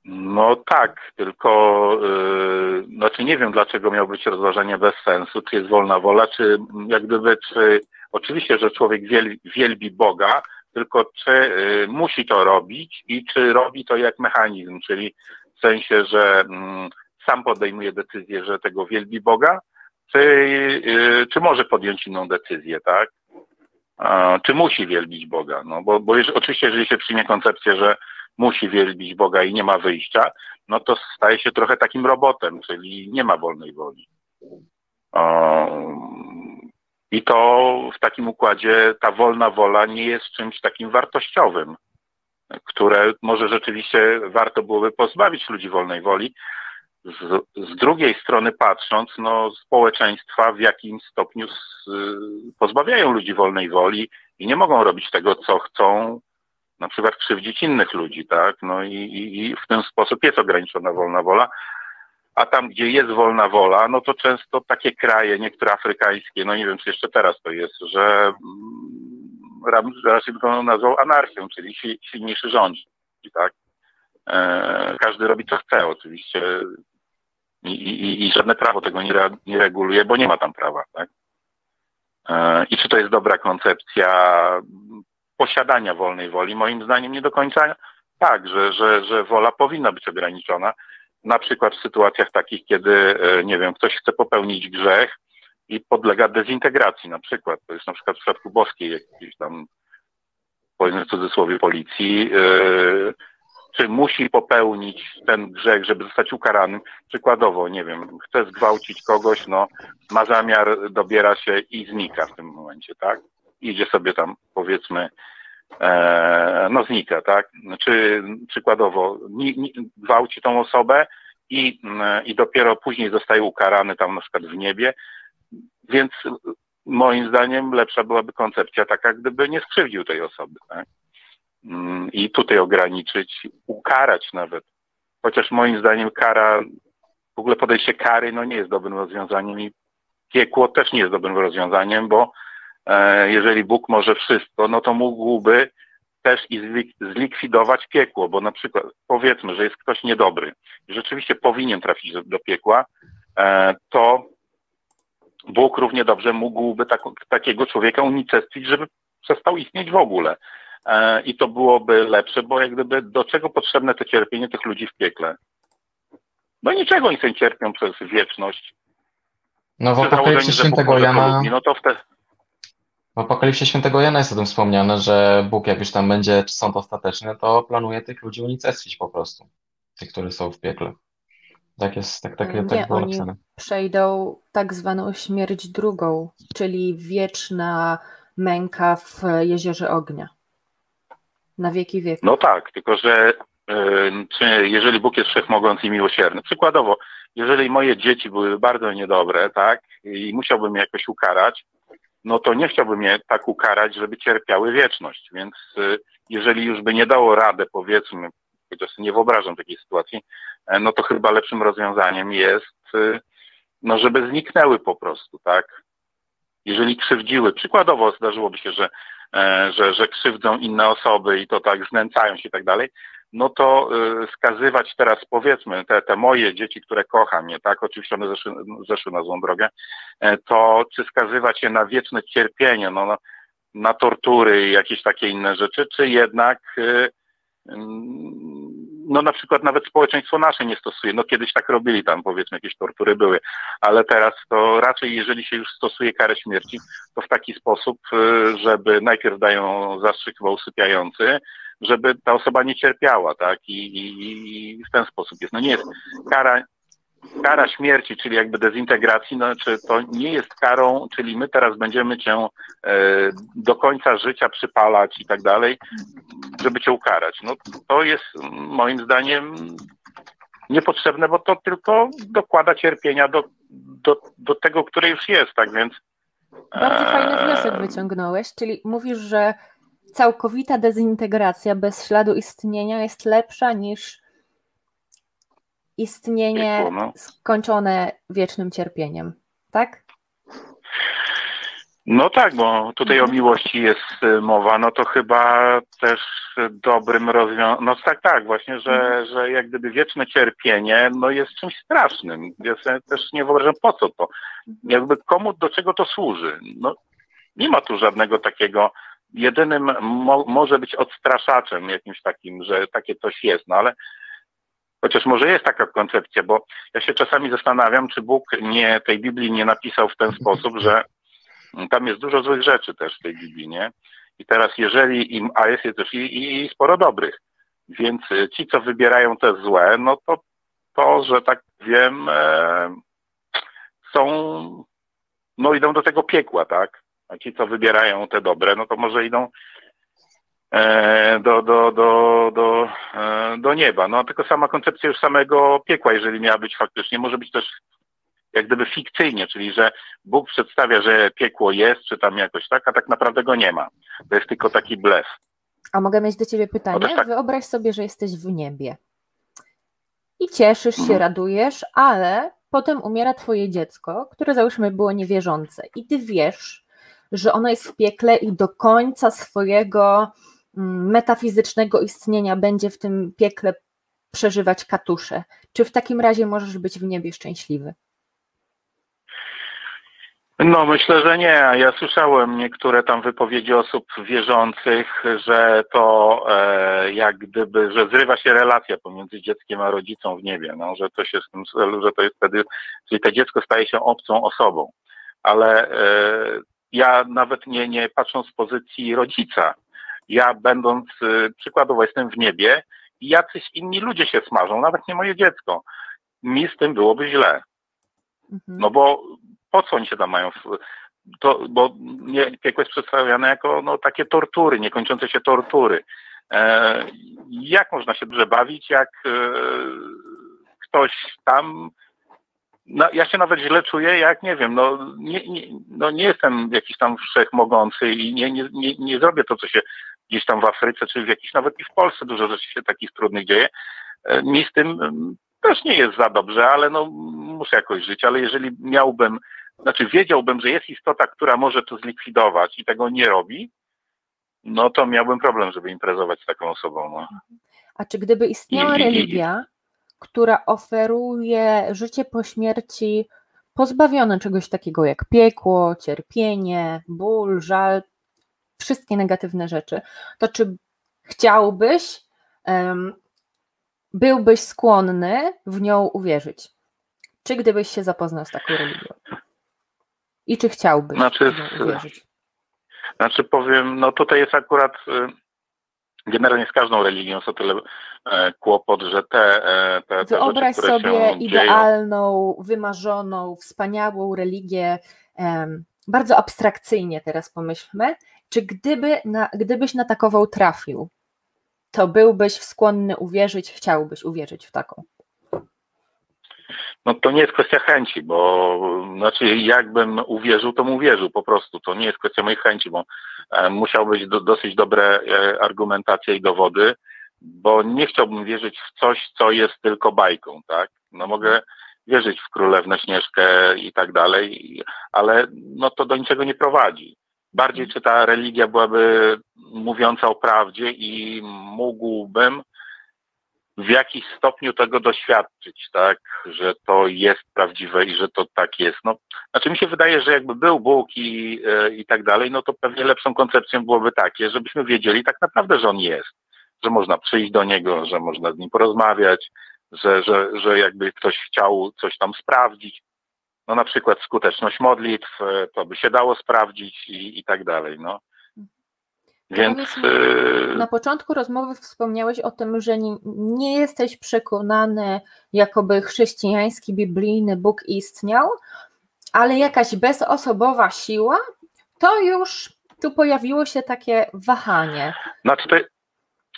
No tak, tylko yy, znaczy nie wiem, dlaczego miało być rozważanie bez sensu, czy jest wolna wola, czy jak gdyby, czy oczywiście, że człowiek wielbi, wielbi Boga, tylko czy y, musi to robić i czy robi to jak mechanizm, czyli w sensie, że mm, sam podejmuje decyzję, że tego wielbi Boga, czy, y, czy może podjąć inną decyzję, tak? Czy musi wielbić Boga? No bo, bo jeżeli, oczywiście, jeżeli się przyjmie koncepcję, że musi wielbić Boga i nie ma wyjścia, no to staje się trochę takim robotem, czyli nie ma wolnej woli. I to w takim układzie ta wolna wola nie jest czymś takim wartościowym, które może rzeczywiście warto byłoby pozbawić ludzi wolnej woli. Z, z drugiej strony patrząc, no społeczeństwa w jakim stopniu z, pozbawiają ludzi wolnej woli i nie mogą robić tego, co chcą, na przykład krzywdzić innych ludzi, tak? No i, i, i w ten sposób jest ograniczona wolna wola a tam, gdzie jest wolna wola, no to często takie kraje, niektóre afrykańskie, no nie wiem, czy jeszcze teraz to jest, że mm, raczej by to nazwał anarchią, czyli silniejszy rząd, tak? E, każdy robi co chce oczywiście i, i, i żadne prawo tego nie, nie reguluje, bo nie ma tam prawa, tak? E, I czy to jest dobra koncepcja posiadania wolnej woli? Moim zdaniem nie do końca tak, że, że, że wola powinna być ograniczona, na przykład w sytuacjach takich, kiedy, e, nie wiem, ktoś chce popełnić grzech i podlega dezintegracji na przykład. To jest na przykład w przypadku boskiej jakiejś tam, powiedzmy w cudzysłowie, policji, yy, czy musi popełnić ten grzech, żeby zostać ukaranym. Przykładowo, nie wiem, chce zgwałcić kogoś, no, ma zamiar, dobiera się i znika w tym momencie, tak? Idzie sobie tam, powiedzmy, e, no znika, tak? Czy przykładowo ni, ni, gwałci tą osobę i, i dopiero później zostaje ukarany tam na przykład w niebie, więc moim zdaniem lepsza byłaby koncepcja taka, gdyby nie skrzywdził tej osoby, tak? Mm, I tutaj ograniczyć, ukarać nawet. Chociaż moim zdaniem kara, w ogóle podejście kary, no nie jest dobrym rozwiązaniem i piekło też nie jest dobrym rozwiązaniem, bo jeżeli Bóg może wszystko, no to mógłby też i zlikwidować piekło, bo na przykład powiedzmy, że jest ktoś niedobry i rzeczywiście powinien trafić do piekła, e, to Bóg równie dobrze mógłby tak, takiego człowieka unicestwić, żeby przestał istnieć w ogóle. E, I to byłoby lepsze, bo jak gdyby do czego potrzebne to cierpienie tych ludzi w piekle? No niczego oni sobie cierpią przez wieczność. No w Apokalipsie Świętego Jana... no to wtedy... W Apokalipsie Świętego Jana jest o tym wspomniane, że Bóg, jak już tam będzie sąd ostateczny, to planuje tych ludzi unicestwić po prostu. Tych, którzy są w piekle. Tak jest, tak, tak, tak było oni napisane. przejdą tak zwaną śmierć drugą, czyli wieczna męka w jeziorze ognia. Na wieki wieków. No tak, tylko że czy jeżeli Bóg jest wszechmogący i miłosierny. Przykładowo, jeżeli moje dzieci były bardzo niedobre, tak, i musiałbym je jakoś ukarać, no to nie chciałbym je tak ukarać, żeby cierpiały wieczność. Więc y, jeżeli już by nie dało radę, powiedzmy, chociaż nie wyobrażam takiej sytuacji, e, no to chyba lepszym rozwiązaniem jest, y, no żeby zniknęły po prostu, tak? Jeżeli krzywdziły, przykładowo zdarzyłoby się, że, e, że, że krzywdzą inne osoby i to tak znęcają się i tak dalej, no to y, skazywać teraz, powiedzmy, te, te moje dzieci, które kocham, nie tak, oczywiście one zeszły, zeszły na złą drogę, e, to czy skazywać je na wieczne cierpienie, no, na, na tortury i jakieś takie inne rzeczy, czy jednak y, no na przykład nawet społeczeństwo nasze nie stosuje. No kiedyś tak robili tam, powiedzmy, jakieś tortury były, ale teraz to raczej, jeżeli się już stosuje karę śmierci, to w taki sposób, y, żeby najpierw dają zastrzyk usypiający, żeby ta osoba nie cierpiała, tak? I, i, I, w ten sposób jest. No nie jest kara, kara śmierci, czyli jakby dezintegracji, no, czy to nie jest karą, czyli my teraz będziemy cię e, do końca życia przypalać i tak dalej, żeby cię ukarać. No to jest moim zdaniem niepotrzebne, bo to tylko dokłada cierpienia do, do, do tego, które już jest, tak więc. Bardzo fajny wniosek wyciągnąłeś, czyli mówisz, że całkowita dezintegracja bez śladu istnienia jest lepsza niż istnienie no. skończone wiecznym cierpieniem, tak? No tak, bo tutaj mhm. o miłości jest y, mowa, no to chyba też dobrym rozwiązaniem, no tak, tak, właśnie, że, mhm. że jak gdyby wieczne cierpienie, no jest czymś strasznym. Ja sobie też nie wyobrażam po co to. Mhm. Jakby komu, do czego to służy? No nie ma tu żadnego takiego, jedynym mo, może być odstraszaczem jakimś takim, że takie coś jest, no ale Chociaż może jest taka koncepcja, bo ja się czasami zastanawiam, czy Bóg nie, tej Biblii nie napisał w ten sposób, że tam jest dużo złych rzeczy też w tej Biblii, nie? I teraz jeżeli im, a jest też i, i sporo dobrych, więc ci, co wybierają te złe, no to to, że tak wiem, e, są, no idą do tego piekła, tak? A ci, co wybierają te dobre, no to może idą E, do, do, do, do, e, do nieba. No tylko sama koncepcja już samego piekła, jeżeli miała być faktycznie, może być też jak gdyby fikcyjnie, czyli że Bóg przedstawia, że piekło jest, czy tam jakoś tak, a tak naprawdę go nie ma. To jest tylko taki blef. A mogę mieć do ciebie pytanie? Tak... Wyobraź sobie, że jesteś w niebie i cieszysz się, mhm. radujesz, ale potem umiera twoje dziecko, które załóżmy było niewierzące i ty wiesz, że ono jest w piekle i do końca swojego Mm, metafizycznego istnienia będzie w tym piekle przeżywać katusze? Czy w takim razie możesz być w niebie szczęśliwy? No, myślę, że nie. Ja słyszałem niektóre tam wypowiedzi osób wierzących, że to e, jak gdyby, że zrywa się relacja pomiędzy dzieckiem a rodzicą w niebie, no, że to się z tym, że to jest wtedy, czyli to dziecko staje się obcą osobą. Ale e, ja nawet nie, nie patrząc z pozycji rodzica, ja będąc, y, przykładowo jestem w niebie i jacyś inni ludzie się smażą, nawet nie moje dziecko. Mi z tym byłoby źle. Mhm. No bo po co oni się tam mają to, bo nie, piekło jest przedstawiane jako no, takie tortury, niekończące się tortury. E, jak można się dobrze bawić, jak e, ktoś tam no, ja się nawet źle czuję, jak nie wiem, no nie, nie, no nie jestem jakiś tam wszechmogący i nie, nie, nie, nie zrobię to, co się gdzieś tam w Afryce, czy w jakiś nawet i w Polsce dużo rzeczy się takich trudnych dzieje. E, mi z tym mm, też nie jest za dobrze, ale no muszę jakoś żyć, ale jeżeli miałbym, znaczy wiedziałbym, że jest istota, która może to zlikwidować i tego nie robi, no to miałbym problem, żeby imprezować z taką osobą. No. A czy gdyby istniała I- i- i- religia, która oferuje życie po śmierci pozbawione czegoś takiego jak piekło, cierpienie, ból, żal, wszystkie negatywne rzeczy, to czy chciałbyś, em, byłbyś skłonny w nią uwierzyć? Czy gdybyś się zapoznał z taką religią? I czy chciałbyś Znaczy, uwierzyć? Znaczy powiem, no tutaj jest akurat y, generalnie z każdą religią jest o tyle e, kłopot, że te, e, te, te Wyobraź rzeczy, które sobie się dzieją, idealną, wymarzoną, wspaniałą religię, em, bardzo abstrakcyjnie teraz pomyślmy, czy gdyby na, gdybyś na takową trafił, to byłbyś skłonny uwierzyć, chciałbyś uwierzyć w taką? No to nie jest kwestia chęci, bo znaczy jakbym uwierzył, to bym uwierzył po prostu. To nie jest kwestia mojej chęci, bo e, musiał być do, dosyć dobre e, argumentacje i dowody, bo nie chciałbym wierzyć w coś, co jest tylko bajką, tak? No mogę wierzyć w Królewnę Śnieżkę i tak dalej, ale no to do niczego nie prowadzi. Bardziej czy ta religia byłaby mówiąca o prawdzie i mógłbym w jakiś stopniu tego doświadczyć, tak, że to jest prawdziwe i że to tak jest. No, znaczy mi się wydaje, że jakby był Bóg i, e, i tak dalej, no to pewnie lepszą koncepcją byłoby takie, żebyśmy wiedzieli tak naprawdę, że On jest, że można przyjść do Niego, że można z Nim porozmawiać, że, że, że jakby ktoś chciał coś tam sprawdzić, no na przykład skuteczność modlitw, e, to by się dało sprawdzić i, i tak dalej, no. Więc mi, e, Na początku rozmowy wspomniałeś o tym, że nie, nie jesteś przekonany, jakoby chrześcijański, biblijny Bóg istniał, ale jakaś bezosobowa siła, to już tu pojawiło się takie wahanie. Znaczy to,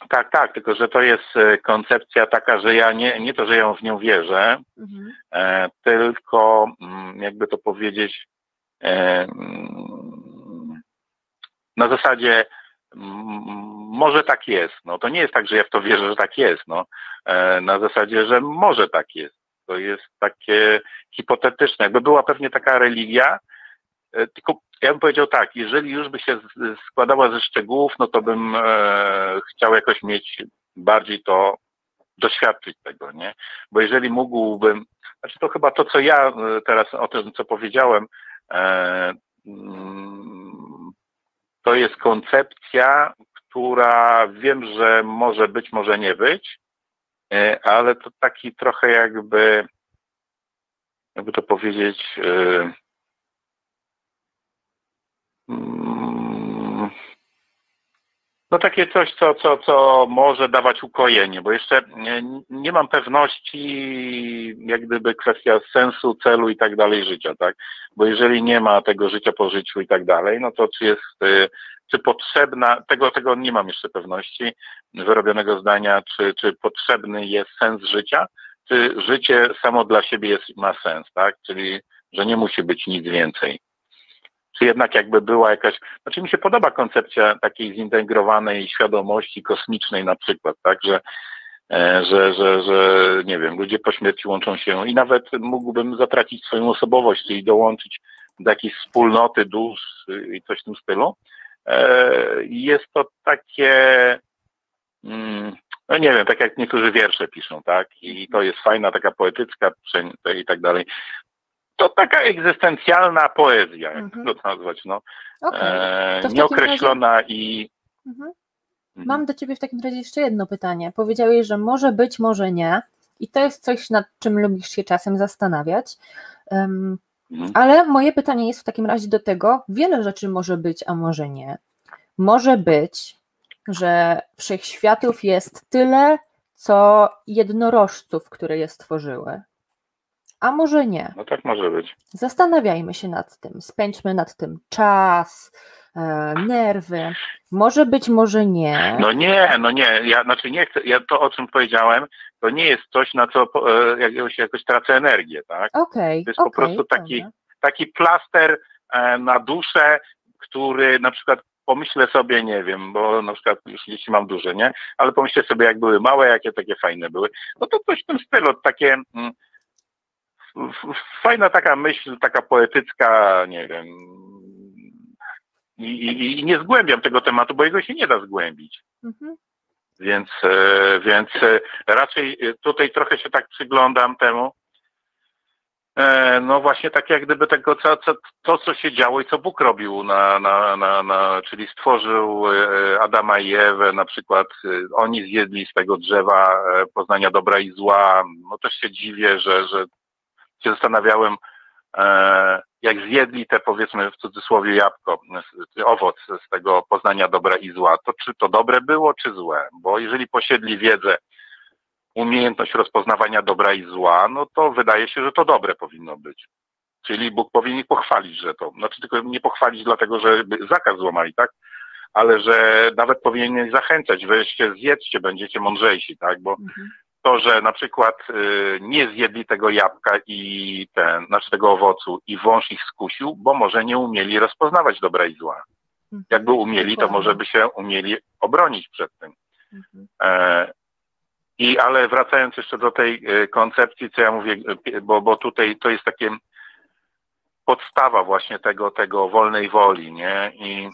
tak, tak, tylko że to jest e, koncepcja taka, że ja nie, nie to, że ja w nią wierzę, Mhm. e, tylko mm, jakby to powiedzieć e, mm, na zasadzie może tak jest. No to nie jest tak, że ja w to wierzę, że tak jest. No. E, na zasadzie, że może tak jest. To jest takie hipotetyczne. Jakby była pewnie taka religia, e, tylko ja bym powiedział tak, jeżeli już by się składała ze szczegółów, no to bym e, chciał jakoś mieć bardziej to doświadczyć tego, nie? Bo jeżeli mógłbym, znaczy to chyba to, co ja e, teraz o tym, co powiedziałem, e, to jest koncepcja, która wiem, że może być, może nie być, e, ale to taki trochę jakby, jakby to powiedzieć, e, mm, no takie coś, co, co, co może dawać ukojenie, bo jeszcze nie, nie mam pewności, jak gdyby kwestia sensu, celu i tak dalej życia, tak? Bo jeżeli nie ma tego życia po życiu i tak dalej, no to czy jest, y, czy potrzebna, tego, tego nie mam jeszcze pewności wyrobionego zdania, czy, czy potrzebny jest sens życia, czy życie samo dla siebie jest, ma sens, tak? Czyli, że nie musi być nic więcej czy jednak jakby była jakaś, znaczy mi się podoba koncepcja takiej zintegrowanej świadomości kosmicznej na przykład, tak, że, e, że, że, że nie wiem, ludzie po śmierci łączą się i nawet mógłbym zatracić swoją osobowość, czyli dołączyć do jakiejś wspólnoty dusz i coś w tym stylu. E, Jest to takie, mm, no nie wiem, tak jak niektórzy wiersze piszą, tak, i to jest fajna, taka poetycka i tak dalej. To taka egzystencjalna poezja, jak Mhm. to nazwać, no. Okej. E, To nieokreślona i. Mhm. Mam do Ciebie w takim razie jeszcze jedno pytanie. Powiedziałeś, że może być, może nie. I to jest coś, nad czym lubisz się czasem zastanawiać. Um, Mhm. ale moje pytanie jest w takim razie do tego, wiele rzeczy może być, a może nie. Może być, że wszechświatów jest tyle, co jednorożców, które je stworzyły. A może nie. No tak może być. Zastanawiajmy się nad tym, spędźmy nad tym czas, e, nerwy. Może być, może nie. No nie, no nie, ja znaczy nie chcę, ja to o czym powiedziałem, to nie jest coś, na co e, jakoś, jakoś tracę energię, tak? Okej. To jest po prostu taki, taki plaster e, na duszę, który na przykład pomyślę sobie, nie wiem, bo na przykład już jeśli mam duże, nie? Ale pomyślę sobie, jak były małe, jakie takie fajne były. No to coś w tym stylu, takie mm, fajna taka myśl, taka poetycka, nie wiem. I, i, I, nie zgłębiam tego tematu, bo jego się nie da zgłębić. Mhm. Więc, e, więc e, raczej tutaj trochę się tak przyglądam temu, E, no właśnie tak jak gdyby tego, co, co, to, co się działo i co Bóg robił, na, na, na, na, czyli stworzył e, Adama i Ewę, na przykład e, oni zjedli z tego drzewa poznania dobra i zła. No też się dziwię, że, że się zastanawiałem, jak zjedli te powiedzmy w cudzysłowie jabłko, owoc z tego poznania dobra i zła, to czy to dobre było, czy złe? Bo jeżeli posiedli wiedzę, umiejętność rozpoznawania dobra i zła, no to wydaje się, że to dobre powinno być. Czyli Bóg powinien ich pochwalić, że to, znaczy tylko nie pochwalić dlatego, że zakaz złamali, tak? Ale że nawet powinien zachęcać, weźcie, zjedzcie, będziecie mądrzejsi, tak? Bo mhm. To, że na przykład y, nie zjedli tego jabłka i ten, znaczy tego owocu i wąż ich skusił, bo może nie umieli rozpoznawać dobra i zła. Mhm. Jakby umieli, to może by się umieli obronić przed tym. Mhm. E, i ale wracając jeszcze do tej e, koncepcji, co ja mówię, e, bo, bo tutaj to jest takie podstawa właśnie tego, tego wolnej woli, nie? I,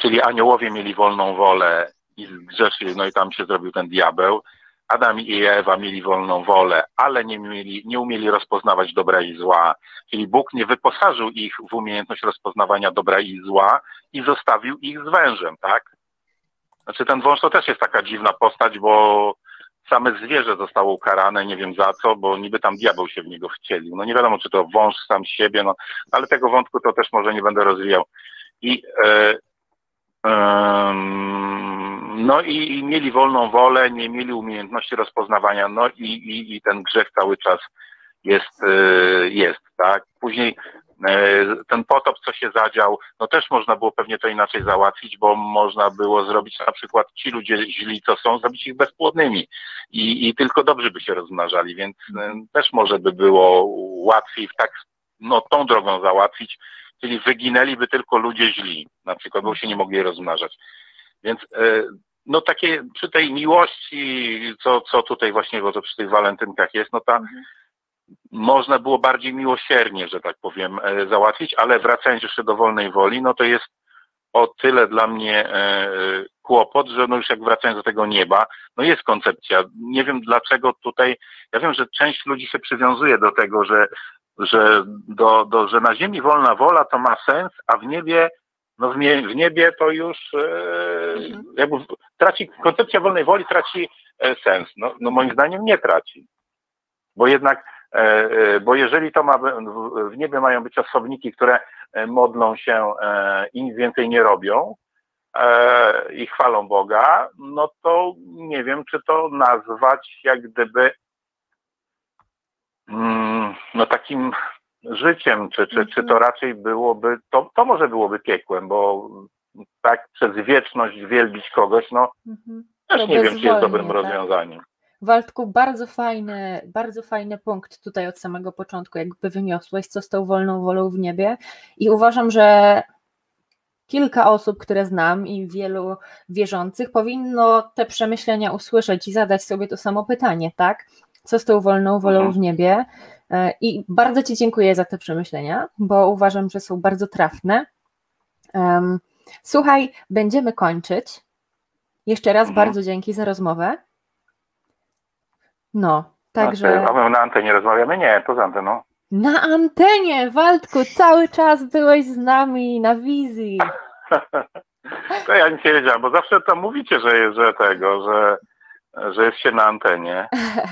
czyli aniołowie mieli wolną wolę i zgrzeszyli, no i tam się zrobił ten diabeł. Adam i Ewa mieli wolną wolę, ale nie, mieli, nie umieli rozpoznawać dobra i zła. Czyli Bóg nie wyposażył ich w umiejętność rozpoznawania dobra i zła i zostawił ich z wężem, tak? Znaczy ten wąż to też jest taka dziwna postać, bo same zwierzę zostało ukarane, nie wiem za co, bo niby tam diabeł się w niego wcielił. No nie wiadomo, czy to wąż sam siebie, no, ale tego wątku to też może nie będę rozwijał. I, e, e, no i, i, mieli wolną wolę, nie mieli umiejętności rozpoznawania, no i, i, i ten grzech cały czas jest, e, jest, tak. Później E, ten potop, co się zadział, no też można było pewnie to inaczej załatwić, bo można było zrobić na przykład ci ludzie źli, co są, zrobić ich bezpłodnymi i, i tylko dobrze by się rozmnażali, więc e, też może by było łatwiej w tak, no tą drogą załatwić, czyli wyginęliby tylko ludzie źli, na przykład, bo się nie mogli rozmnażać. Więc no takie przy tej miłości, co, co tutaj właśnie, bo to przy tych walentynkach jest, no ta mhm można było bardziej miłosiernie, że tak powiem, e, załatwić, ale wracając jeszcze do wolnej woli, no to jest o tyle dla mnie e, kłopot, że no już jak wracając do tego nieba, no jest koncepcja. Nie wiem dlaczego tutaj, ja wiem, że część ludzi się przywiązuje do tego, że, że, do, do, że na ziemi wolna wola to ma sens, a w niebie no w, nie, w niebie to już e, mhm. jakby traci, koncepcja wolnej woli traci sens. No, no moim zdaniem nie traci. Bo jednak E, e, bo jeżeli to ma, w niebie mają być osobniki, które e, modlą się i nic więcej nie robią i chwalą Boga, no to nie wiem, czy to nazwać jak gdyby mm, no takim życiem, czy, czy, czy to mhm. raczej byłoby, to, to może byłoby piekłem, bo tak przez wieczność wielbić kogoś, no mhm. też nie wiem, czy jest dobrym tak? rozwiązaniem. Waldku, bardzo fajny, bardzo fajny punkt tutaj od samego początku, jakby wyniosłeś, co z tą wolną wolą w niebie i uważam, że kilka osób, które znam i wielu wierzących powinno te przemyślenia usłyszeć i zadać sobie to samo pytanie, tak? Co z tą wolną wolą mhm. w niebie? E, I bardzo Ci dziękuję za te przemyślenia, bo uważam, że są bardzo trafne. Słuchaj, będziemy kończyć. Jeszcze raz mhm. bardzo dzięki za rozmowę. No, także... Znaczy, a my na antenie rozmawiamy? Nie, poza anteną. Na antenie, Waldku, cały czas byłeś z nami na wizji. to ja nic nie wiedziałam, bo zawsze tam mówicie, że jest, że tego, że że jest się na antenie.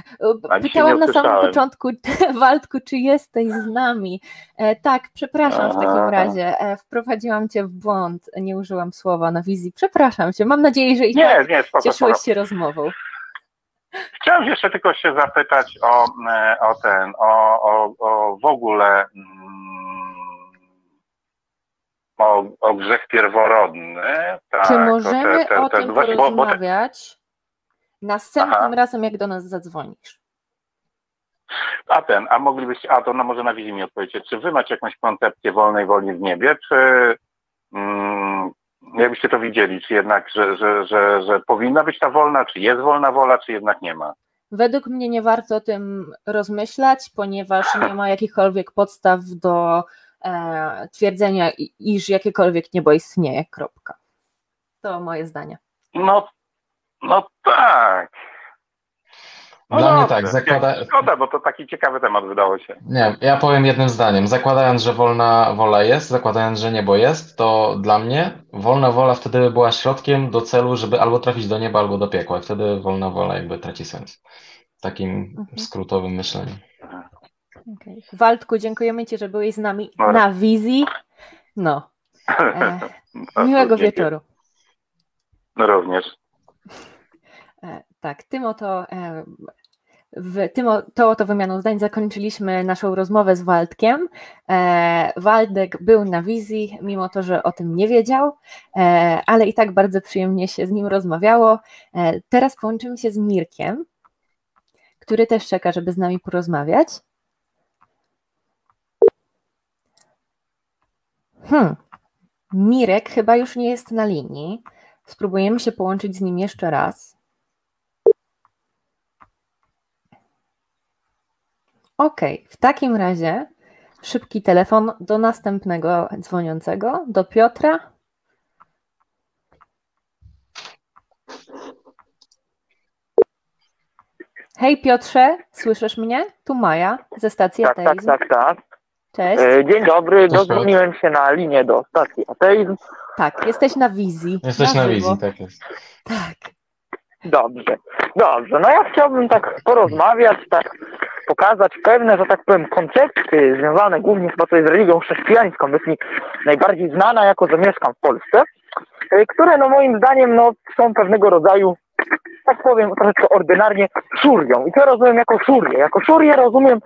Pytałam na samym początku, Waldku, czy jesteś z nami? E, tak, przepraszam w takim razie. E, wprowadziłam cię w błąd, nie użyłam słowa na wizji. Przepraszam cię. Mam nadzieję, że i nie, tak nie, spoko, cieszyłeś się rozmową. Chciałem jeszcze tylko się zapytać o, e, o ten, o, o, o w ogóle mm, o, o grzech pierworodny. Tak, Czy możemy te, te, te, o tym właśnie, porozmawiać bo, następnym Aha. razem, jak do nas zadzwonisz? A ten, a moglibyście, a to no może na wizji mi odpowiedzieć, czy wy macie jakąś koncepcję wolnej woli w niebie, czy mm, jakbyście to widzieli, czy jednak, że, że, że, że powinna być ta wolna, czy jest wolna wola, czy jednak nie ma? Według mnie nie warto o tym rozmyślać, ponieważ nie ma jakichkolwiek podstaw do e, twierdzenia, iż jakiekolwiek niebo istnieje. Kropka. To moje zdanie. No, no tak. No Dla no, mnie tak, zakłada... Szkoda, bo to taki ciekawy temat wydało się. Nie, ja powiem jednym zdaniem. Zakładając, że wolna wola jest, zakładając, że niebo jest, to dla mnie wolna wola wtedy by była środkiem do celu, żeby albo trafić do nieba, albo do piekła. Wtedy wolna wola jakby traci sens. Takim mhm. skrótowym myśleniem. Okay. Waldku, dziękujemy Ci, że byłeś z nami no. na wizji. No. E, miłego wieczoru. No również. E, tak, tym oto, e, w tym to oto wymianą zdań zakończyliśmy naszą rozmowę z Waldkiem. E, Waldek był na wizji, mimo to, że o tym nie wiedział, ale i tak bardzo przyjemnie się z nim rozmawiało. Teraz połączymy się z Mirkiem, który też czeka, żeby z nami porozmawiać. Hmm. Mirek chyba już nie jest na linii. Spróbujemy się połączyć z nim jeszcze raz. Okej, w takim razie szybki telefon do następnego dzwoniącego, do Piotra. Hej Piotrze, słyszysz mnie? Tu Maja ze stacji tak, tak Ateizm. Tak, tak, tak. Cześć. E, dzień dobry, dodzwoniłem się na linię do stacji Ateizm. Tak, jesteś na wizji. Jesteś na, na wizji, tak jest. Tak. Dobrze, dobrze. No ja chciałbym tak porozmawiać, tak pokazać pewne, że tak powiem, koncepty związane głównie chyba z religią chrześcijańską, jest mi najbardziej znana, jako że mieszkam w Polsce, e, które no moim zdaniem no, są pewnego rodzaju, tak powiem troszeczkę ordynarnie, szurią. I co rozumiem jako szurię? Jako szurię rozumiem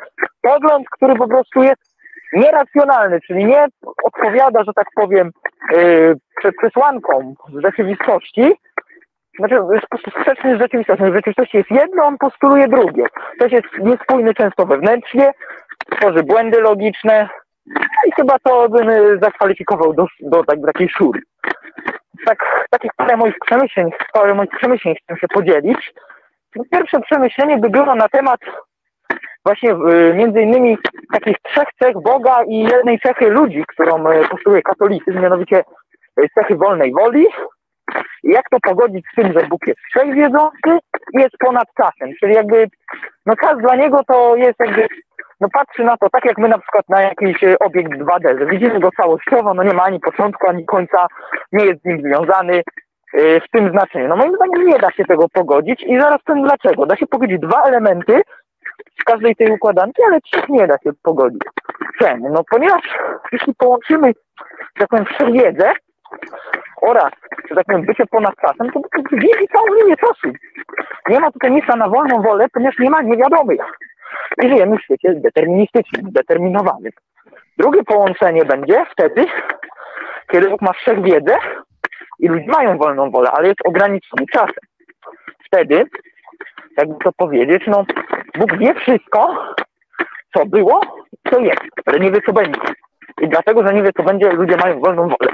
pogląd, który po prostu jest nieracjonalny, czyli nie odpowiada, że tak powiem, yy, rzeczywistości, znaczy sprzeczny z rzeczywistością. W rzeczywistości jest jedno, on postuluje drugie. Ktoś jest niespójny często wewnętrznie, tworzy błędy logiczne i chyba to bym y, zakwalifikował do, do tak, takiej szury. Tak, takich parę moich przemyśleń, parę moich przemyśleń chcę się podzielić. Pierwsze przemyślenie by było na temat właśnie y, między innymi takich trzech cech Boga i jednej cechy ludzi, którą y, postuluje katolicyzm, mianowicie cechy wolnej woli, jak to pogodzić z tym, że Bóg jest wszechwiedzący jest ponad czasem, czyli jakby no czas dla niego to jest jakby no patrzy na to tak jak my na przykład na jakiś e, obiekt 2D, że widzimy go całościowo, no nie ma ani początku, ani końca, nie jest z nim związany yy, w tym znaczeniu. No moim zdaniem nie da się tego pogodzić i zaraz powiem dlaczego. Da się pogodzić dwa elementy z każdej tej układanki, ale trzech nie da się pogodzić. Czemu? No ponieważ jeśli połączymy, tak powiem, wszechwiedzę oraz, że tak powiem, bycie ponad czasem, to wiedzi całą linię czasu. Nie ma tutaj miejsca na wolną wolę, ponieważ nie ma niewiadomych. I żyjemy w świecie deterministycznym, zdeterminowanym. Drugie połączenie będzie wtedy, kiedy Bóg ma wszechwiedzę i ludzie mają wolną wolę, ale jest ograniczony czasem. Wtedy, jakby to powiedzieć, no Bóg wie wszystko, co było, co jest, ale nie wie, co będzie. I dlatego, że nie wie, co będzie, ludzie mają wolną wolę.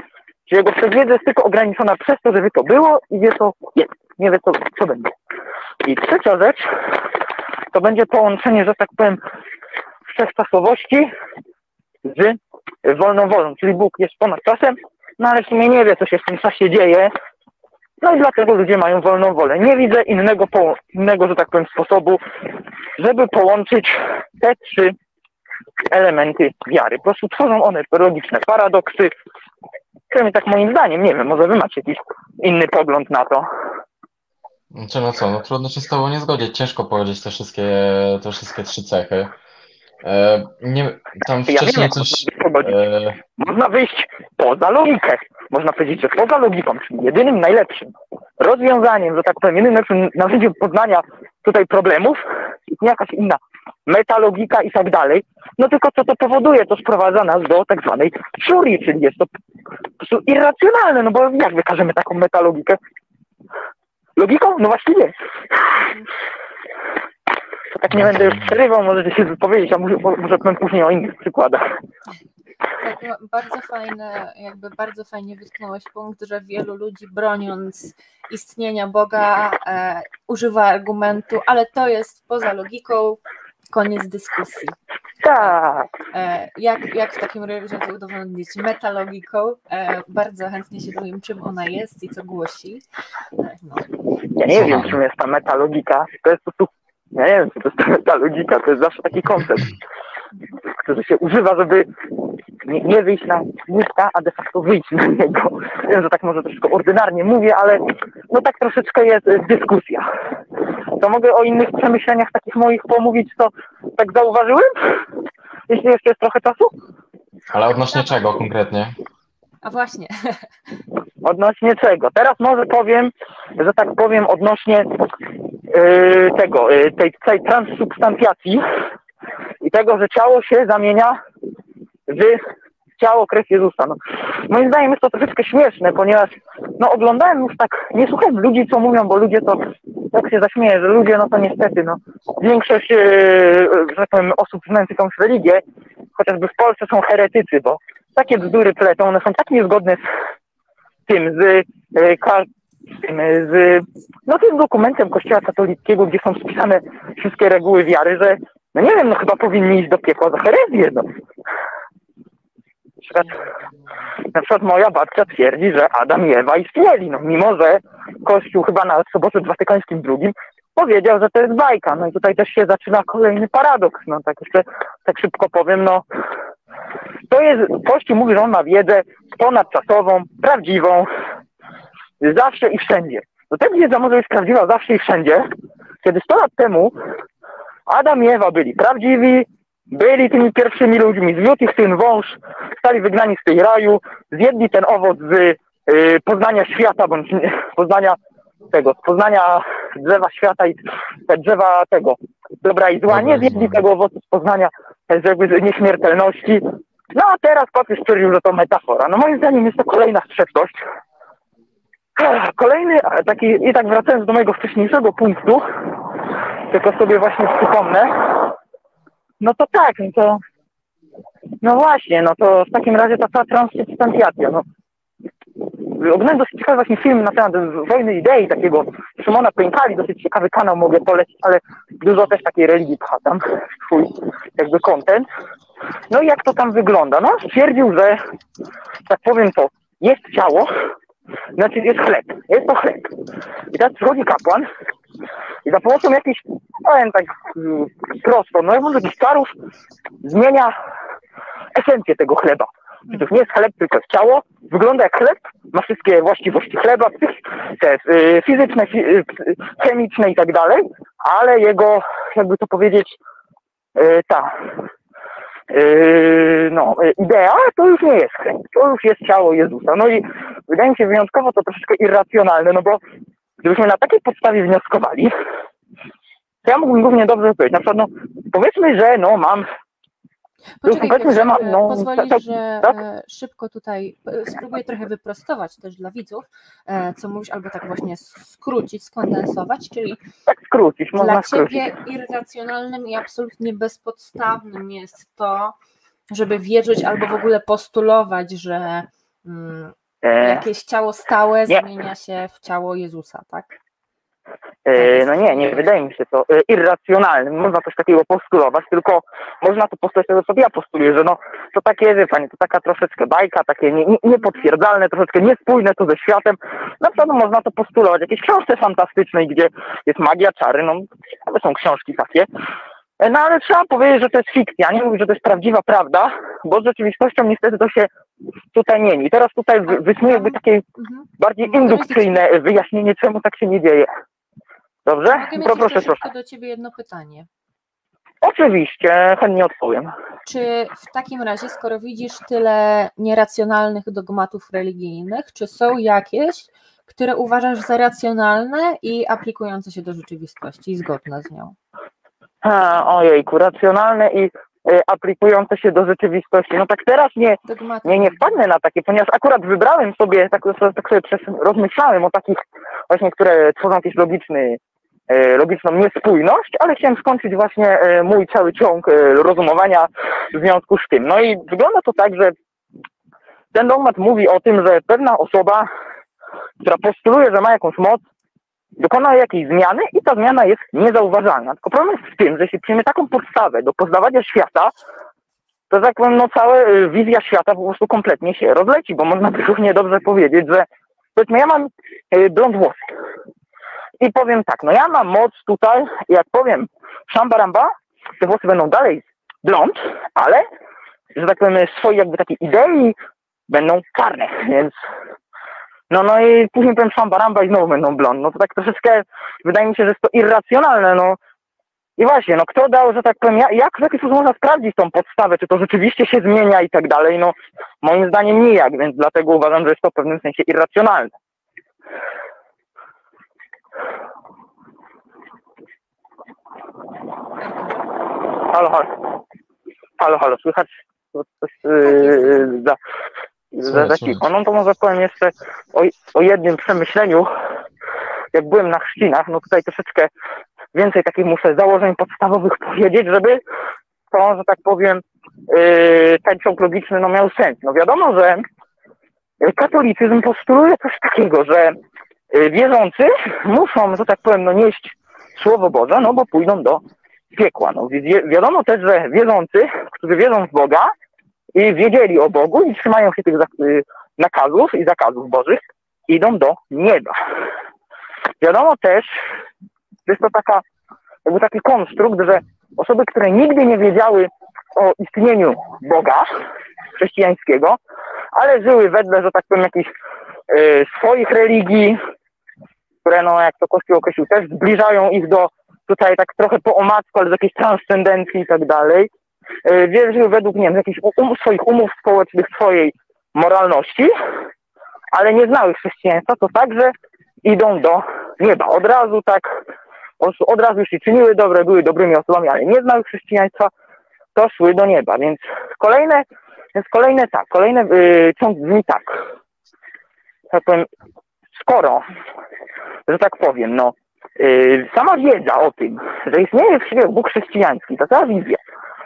Czy jego wszechwiedza jest tylko ograniczona przez to, że wie to było i wie to jest. Nie wie to, co będzie. I trzecia rzecz to będzie połączenie, że tak powiem, wszechczasowości z wolną wolą. Czyli Bóg jest ponad czasem, no ale w sumie nie wie, co się w tym czasie dzieje. No i dlatego ludzie mają wolną wolę. Nie widzę innego, innego, że tak powiem, sposobu, żeby połączyć te trzy elementy wiary. Po prostu tworzą one logiczne paradoksy, Przynajmniej tak moim zdaniem, nie wiem, może wy macie jakiś inny pogląd na to. Czy no co, no trudno się z tobą nie zgodzić, ciężko powiedzieć te wszystkie, te wszystkie trzy cechy. E, nie, tam wcześniej ja coś... E... Można wyjść poza logikę. Można powiedzieć, że poza logiką, czyli jedynym najlepszym rozwiązaniem, że tak powiem, jedynym najlepszym narzędziem poznania tutaj problemów, istnieje jakaś inna metalogika i tak dalej. No tylko co to powoduje? To sprowadza nas do tak zwanej furii, czyli jest to po prostu irracjonalne, no bo jak wykażemy taką metalogikę? Logiką? No właśnie nie. To tak nie będę już przerywał, możecie się wypowiedzieć, a może, może później o innych przykładach. Tak, no, bardzo fajne, jakby bardzo fajnie wytknąłeś punkt, że wielu ludzi broniąc istnienia Boga e, używa argumentu, ale to jest poza logiką, koniec dyskusji. Tak. E, jak, jak w takim razie to udowodnić metalogiką? E, bardzo chętnie się dowiem, czym ona jest i co głosi. E, no. Ja nie wiem, czym jest ta metalogika. To jest po prostu, ja nie wiem, co to jest ta metalogika, to jest zawsze taki koncept, który się używa, żeby nie, nie wyjść na łódka, a de facto wyjść na niego. Wiem, że tak może troszkę ordynarnie mówię, ale no tak troszeczkę jest e, dyskusja. To mogę o innych przemyśleniach takich moich pomówić, co tak zauważyłem? Jeśli jeszcze jest trochę czasu? Ale odnośnie czego konkretnie? A właśnie. Odnośnie czego? Teraz może powiem, że tak powiem, odnośnie yy, tego, yy, tej, tej transsubstancjacji i tego, że ciało się zamienia w ciało, krew Jezusa. No, moim zdaniem jest to troszeczkę śmieszne, ponieważ no, oglądałem już tak, nie słuchałem ludzi, co mówią, bo ludzie to, tak się zaśmieje, że ludzie, no to niestety, no, większość, yy, że tak powiem, osób znających jakąś religię, chociażby w Polsce są heretycy, bo takie bzdury pletą, one są tak niezgodne z tym, z, yy, z no, tym dokumentem Kościoła katolickiego, gdzie są spisane wszystkie reguły wiary, że no nie wiem, no chyba powinni iść do piekła za herezję, no. Na przykład, na przykład moja babcia twierdzi, że Adam i Ewa istnieli, no mimo, że Kościół chyba na Sobocie Watykańskim II powiedział, że to jest bajka. No i tutaj też się zaczyna kolejny paradoks. No tak jeszcze tak szybko powiem, no to jest, Kościół mówi, że on ma wiedzę ponadczasową, prawdziwą, zawsze i wszędzie. No ta wiedza może być prawdziwa zawsze i wszędzie, kiedy 100 lat temu Adam i Ewa byli prawdziwi, byli tymi pierwszymi ludźmi, zwiódł ich ten wąż, stali wygnani z tej raju, zjedli ten owoc z y, poznania świata, bądź nie, poznania tego, z poznania drzewa świata i te drzewa tego, dobra i zła, nie zjedli tego owocu z poznania jakby nieśmiertelności. No a teraz papież stwierdził, że to metafora. No moim zdaniem jest to kolejna sprzeczność. Kolejny taki, i tak wracając do mojego wcześniejszego punktu, tylko sobie właśnie przypomnę, no to tak, no to no właśnie, no to w takim razie ta cała transsubstancjacja, no Oglądałem dosyć ciekawy właśnie film na temat wojny idei takiego Szymona Pękali, dosyć ciekawy kanał mogę polecić, ale dużo też takiej religii pcha tam, swój jakby content. No i jak to tam wygląda? No stwierdził, że tak powiem to, jest ciało, znaczy jest chleb, jest to chleb. I teraz przychodzi kapłan i za pomocą jakichś, powiem tak mm, prosto, no jakichś czarów zmienia esencję tego chleba. Czy to nie jest chleb, tylko jest ciało, wygląda jak chleb, ma wszystkie właściwości chleba, te y, fizyczne, y, chemiczne i tak dalej, ale jego, jakby to powiedzieć, y, ta no, idea to już nie jest chleb, to już jest ciało Jezusa. No i wydaje mi się wyjątkowo to troszeczkę irracjonalne, no bo gdybyśmy na takiej podstawie wnioskowali, to ja mógłbym równie dobrze powiedzieć, na przykład, no, powiedzmy, że no, mam Poczekaj, powiedzmy, że mam, no, pozwolisz, tak, że tak? E, szybko tutaj e, spróbuję trochę wyprostować też dla widzów, e, co mówisz, albo tak właśnie skrócić, skondensować, czyli tak skrócić, można dla skrócić. Ciebie irracjonalnym i absolutnie bezpodstawnym jest to, żeby wierzyć albo w ogóle postulować, że mm, jakieś ciało stałe nie. zmienia się w ciało Jezusa, tak? E, no nie, nie wydaje mi się to e, irracjonalnym. Można coś takiego postulować, tylko można to postulować tego, co ja postuluję, że no to takie, wie pani, to taka troszeczkę bajka, takie nie, nie, niepotwierdzalne, troszeczkę niespójne to ze światem. Na przykład no, można to postulować w jakiejś książce fantastycznej, gdzie jest magia, czary, no to są książki takie. E, no ale trzeba powiedzieć, że to jest fikcja, nie mówię, że to jest prawdziwa prawda, bo z rzeczywistością niestety to się tutaj mieni. Teraz tutaj wysnuję jakby takie mhm. bardziej indukcyjne wyjaśnienie, czemu tak się nie dzieje. Dobrze? Mogę mieć proszę, proszę. do Ciebie jedno pytanie. Oczywiście, chętnie odpowiem. Czy w takim razie, skoro widzisz tyle nieracjonalnych dogmatów religijnych, czy są jakieś, które uważasz za racjonalne i aplikujące się do rzeczywistości i zgodne z nią? A, ojejku, racjonalne i y, aplikujące się do rzeczywistości. No tak teraz nie, nie, nie wpadnę na takie, ponieważ akurat wybrałem sobie, tak, tak sobie przez, rozmyślałem o takich właśnie, które tworzą jakiś logiczny logiczną niespójność, ale chciałem skończyć właśnie e, mój cały ciąg e, rozumowania w związku z tym. No i wygląda to tak, że ten dogmat mówi o tym, że pewna osoba, która postuluje, że ma jakąś moc, dokona jakiejś zmiany i ta zmiana jest niezauważalna. Tylko problem jest w tym, że jeśli przyjmie taką podstawę do poznawania świata, to tak powiem, no cała wizja świata po prostu kompletnie się rozleci, bo można by równie dobrze powiedzieć, że powiedzmy, ja mam blond włosy i powiem tak, no ja mam moc tutaj, jak powiem szambaramba, te włosy będą dalej blond, ale, że tak powiem, swojej jakby takiej idei będą czarne, więc no, no i później powiem szambaramba i znowu będą blond. No to tak troszeczkę wydaje mi się, że jest to irracjonalne, no. I właśnie, no kto dał, że tak powiem, jak w jaki sposób można sprawdzić tą podstawę, czy to rzeczywiście się zmienia i tak dalej, no moim zdaniem nijak, więc dlatego uważam, że jest to w pewnym sensie irracjonalne. Halo, halo. Halo, halo, słychać? Coś yy, za, za, za cicho. No to może powiem jeszcze o, o jednym przemyśleniu. Jak byłem na chrzcinach, no tutaj troszeczkę więcej takich muszę założeń podstawowych powiedzieć, żeby to, że tak powiem, yy, ten ciąg logiczny no, miał sens. No wiadomo, że katolicyzm postuluje coś takiego, że Y, wierzący muszą, że tak powiem, no nieść Słowo Boże, no bo pójdą do piekła. No, wi wiadomo też, że wierzący, którzy wierzą w Boga i wiedzieli o Bogu i trzymają się tych y, nakazów i zakazów Bożych, idą do nieba. Wiadomo też, że jest to taka, jakby taki konstrukt, że osoby, które nigdy nie wiedziały o istnieniu Boga chrześcijańskiego, ale żyły wedle, że tak powiem, jakichś y, swoich religii, które, no, jak to Kościół określił, też zbliżają ich do tutaj tak trochę po omacku, ale z jakiejś transcendencji i tak dalej. E, wierzył według, nie wiem, jakichś um, swoich umów społecznych, swojej moralności, ale nie znały chrześcijaństwa, to także idą do nieba. Od razu tak, od razu się czyniły dobre, były dobrymi osobami, ale nie znały chrześcijaństwa, to szły do nieba. Więc kolejne, więc kolejne tak, kolejny yy, ciąg brzmi tak. Tak powiem, skoro że tak powiem, no, yy, sama wiedza o tym, że istnieje w świecie Bóg chrześcijański, ta cała wizja,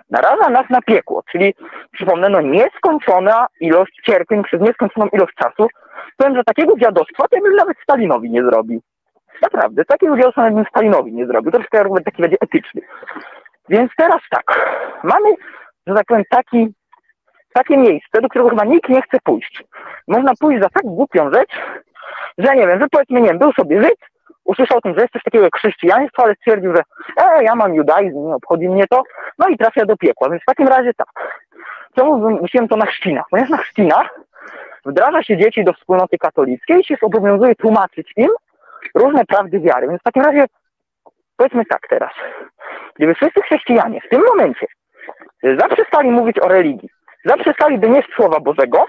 naraża nas na piekło, czyli przypomnę, no nieskończona ilość cierpień przez nieskończoną ilość czasu. Powiem, że takiego dziadostwa to ja bym nawet Stalinowi nie zrobił. Naprawdę, takiego dziadostwa nawet bym Stalinowi nie zrobił. Troszkę argument taki będzie etyczny. Więc teraz tak, mamy, że tak powiem, taki, takie miejsce, do którego chyba nikt nie chce pójść. Można pójść za tak głupią rzecz, że nie wiem, że powiedzmy, nie wiem, był sobie Żyd, usłyszał o tym, że jest coś takiego jak chrześcijaństwo, ale stwierdził, że e, ja mam judaizm, nie obchodzi mnie to, no i trafia do piekła. Więc w takim razie tak. Czemu wymyśliłem to na chrzcinach? Ponieważ na chrzcinach wdraża się dzieci do wspólnoty katolickiej i się obowiązuje tłumaczyć im różne prawdy wiary. Więc w takim razie powiedzmy tak teraz. Gdyby wszyscy chrześcijanie w tym momencie zaprzestali mówić o religii, zaprzestaliby nieść Słowa Bożego,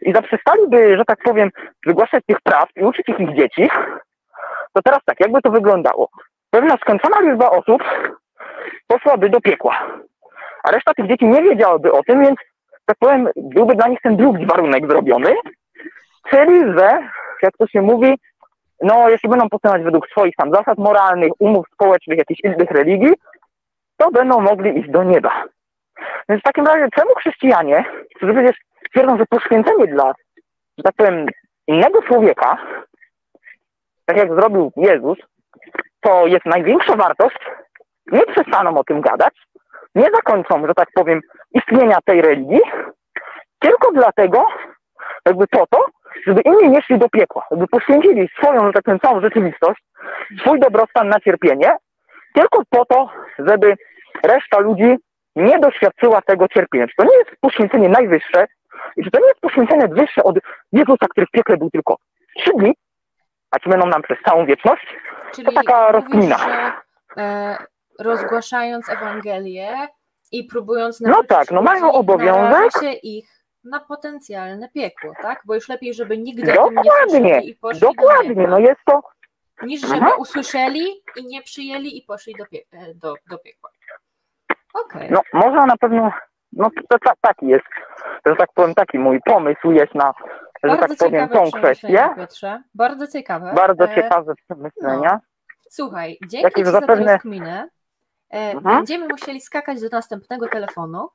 i zaprzestaliby, że tak powiem, wygłaszać tych praw i uczyć ich, ich dzieci, to teraz tak, jakby to wyglądało? Pewna skończona liczba osób poszłaby do piekła, a reszta tych dzieci nie wiedziałaby o tym, więc, tak powiem, byłby dla nich ten drugi warunek zrobiony, czyli, że, jak to się mówi, no, jeśli będą postępować według swoich tam zasad moralnych, umów społecznych, jakichś innych religii, to będą mogli iść do nieba. Więc w takim razie, czemu chrześcijanie, którzy przecież twierdzą, że poświęcenie dla, że tak powiem, innego człowieka, tak jak zrobił Jezus, to jest największa wartość, nie przestaną o tym gadać, nie zakończą, że tak powiem, istnienia tej religii, tylko dlatego, jakby po to, żeby inni nie szli do piekła, żeby poświęcili swoją, że tak powiem, całą rzeczywistość, swój dobrostan na cierpienie, tylko po to, żeby reszta ludzi nie doświadczyła tego cierpienia. Czy to nie jest poświęcenie najwyższe, i czy to nie jest poświęcenie wyższe od Jezusa, który w piekle był tylko trzy dni, a ci będą nam przez całą wieczność? Czyli to taka rozkmina. E, rozgłaszając Ewangelię i próbując No tak, no mają obowiązek. ich na potencjalne piekło, tak? Bo już lepiej, żeby nigdy nie Dokładnie, słyszeli i poszli do dokładnie, nieba, no jest to, niż Mhm. żeby usłyszeli i nie przyjęli i poszli do, pie- e, do, do piekła. Okej. no można na pewno, no to, to, taki jest, że tak powiem, taki mój pomysł jest na, że Bardzo tak powiem, tą kwestię. Piotrze. Bardzo ciekawe. Bardzo E, ciekawe przemyślenia. Słuchaj, dzięki Jakieś Ci za tę zapewne- E, Mhm. Będziemy musieli skakać do następnego telefonu.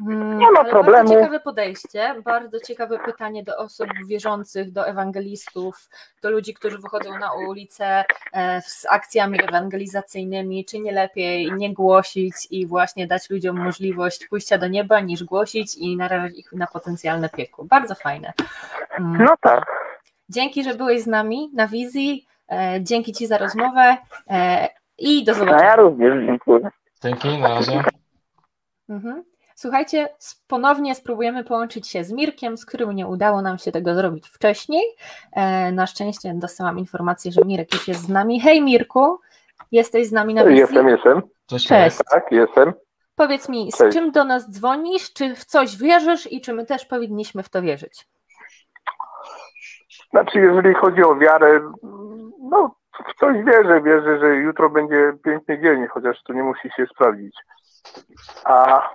Mm, Nie ma problemu. Bardzo ciekawe podejście, bardzo ciekawe pytanie do osób wierzących, do ewangelistów, do ludzi, którzy wychodzą na ulicę e, z akcjami ewangelizacyjnymi. Czy nie lepiej nie głosić i właśnie dać ludziom możliwość pójścia do nieba, niż głosić i narażać ich na potencjalne piekło? Bardzo fajne. Mm. No tak, Dzięki, że byłeś z nami na wizji. E, Dzięki Ci za rozmowę i do zobaczenia. ja również dziękuję. Dzięki, na razie. Mhm. Słuchajcie, ponownie spróbujemy połączyć się z Mirkiem, z którym nie udało nam się tego zrobić wcześniej. E, Na szczęście dostałam informację, że Mirek już jest z nami. Hej Mirku, jesteś z nami na wizji? Jestem, jestem. Cześć. Cześć. Tak, jestem. Powiedz mi, z Cześć. czym do nas dzwonisz? Czy w coś wierzysz i czy my też powinniśmy w to wierzyć? Znaczy, jeżeli chodzi o wiarę, no w coś wierzę. Wierzę, że jutro będzie piękny dzień, chociaż to nie musi się sprawdzić. A,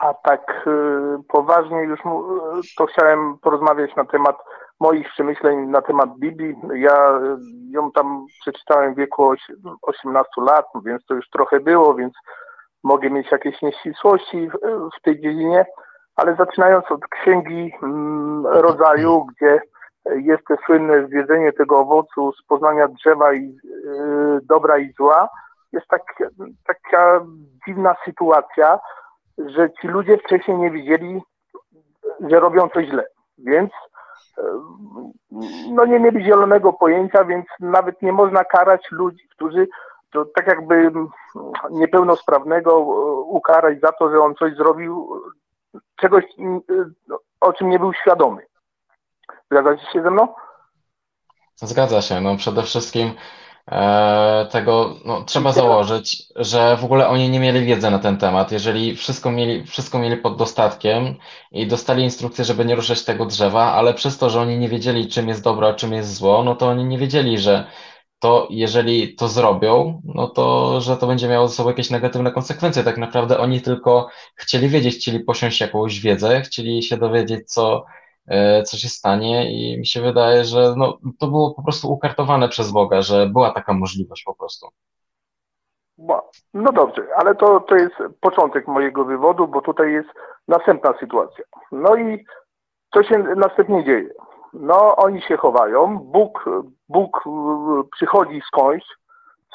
a tak y, poważnie już mu, to chciałem porozmawiać na temat moich przemyśleń na temat Biblii. Ja y, ją tam przeczytałem w wieku oś- 18 lat, więc to już trochę było, więc mogę mieć jakieś nieścisłości w, w tej dziedzinie, ale zaczynając od księgi mm, rodzaju, gdzie jest to słynne zjedzenie tego owocu z poznania drzewa i y, dobra i zła, jest tak, taka dziwna sytuacja, że ci ludzie wcześniej nie wiedzieli, że robią coś źle. Więc y, no nie mieli zielonego pojęcia, więc nawet nie można karać ludzi, którzy to tak jakby niepełnosprawnego y, ukarać za to, że on coś zrobił, czegoś, o czym nie był świadomy. Zgadzacie się ze mną? Zgadza się. No przede wszystkim e, tego no, trzeba założyć, że w ogóle oni nie mieli wiedzy na ten temat. Jeżeli wszystko mieli, wszystko mieli pod dostatkiem i dostali instrukcję, żeby nie ruszać tego drzewa, ale przez to, że oni nie wiedzieli, czym jest dobro, a czym jest zło, no to oni nie wiedzieli, że to jeżeli to zrobią, no to, że to będzie miało ze sobą jakieś negatywne konsekwencje. Tak naprawdę oni tylko chcieli wiedzieć, chcieli posiąść jakąś wiedzę, chcieli się dowiedzieć, co, co się stanie i mi się wydaje, że no, to było po prostu ukartowane przez Boga, że była taka możliwość po prostu. No dobrze, ale to, to jest początek mojego wywodu, bo tutaj jest następna sytuacja. No i co się następnie dzieje? No oni się chowają, Bóg, Bóg y, przychodzi skądś,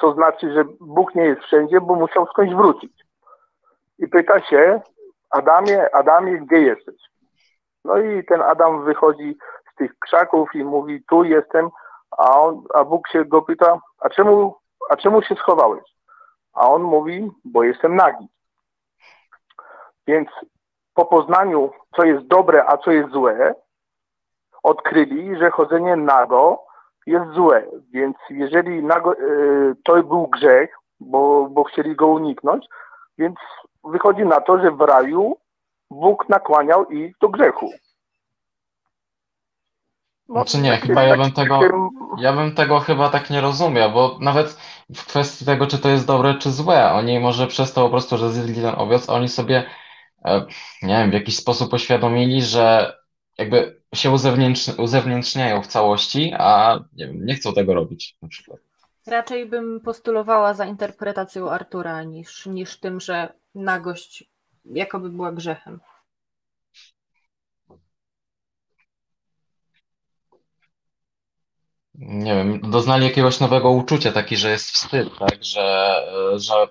co znaczy, że Bóg nie jest wszędzie, bo musiał skądś wrócić. I pyta się, Adamie, Adamie, gdzie jesteś? No i ten Adam wychodzi z tych krzaków i mówi, tu jestem, a, on, a Bóg się go pyta, a czemu, a czemu się schowałeś? A on mówi, bo jestem nagi. Więc po poznaniu, co jest dobre, a co jest złe, odkryli, że chodzenie nago jest złe. Więc jeżeli nago, e, to był grzech, bo, bo chcieli go uniknąć, więc wychodzi na to, że w raju Bóg nakłaniał ich do grzechu. No, Znaczy nie, tak chyba ja bym tego, ja bym tego chyba tak nie rozumiał, bo nawet w kwestii tego, czy to jest dobre, czy złe, oni może przez to po prostu, że zjedli ten owoc, oni sobie, e, nie wiem, w jakiś sposób uświadomili, że jakby się uzewnętrz, uzewnętrzniają w całości, a nie wiem, nie chcą tego robić na przykład. Raczej bym postulowała za interpretacją Artura niż, niż tym, że nagość jakoby była grzechem. nie wiem, doznali jakiegoś nowego uczucia, taki, że jest wstyd, tak, że, że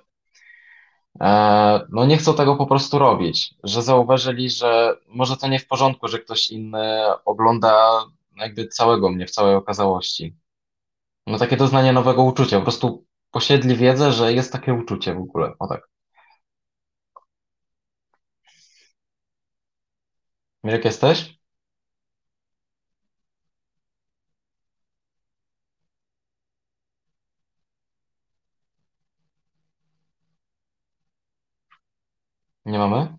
e, no nie chcą tego po prostu robić, że zauważyli, że może to nie w porządku, że ktoś inny ogląda jakby całego mnie w całej okazałości. No takie doznanie nowego uczucia, po prostu posiedli wiedzę, że jest takie uczucie w ogóle, o tak. Mirek, jesteś? Nie mamy?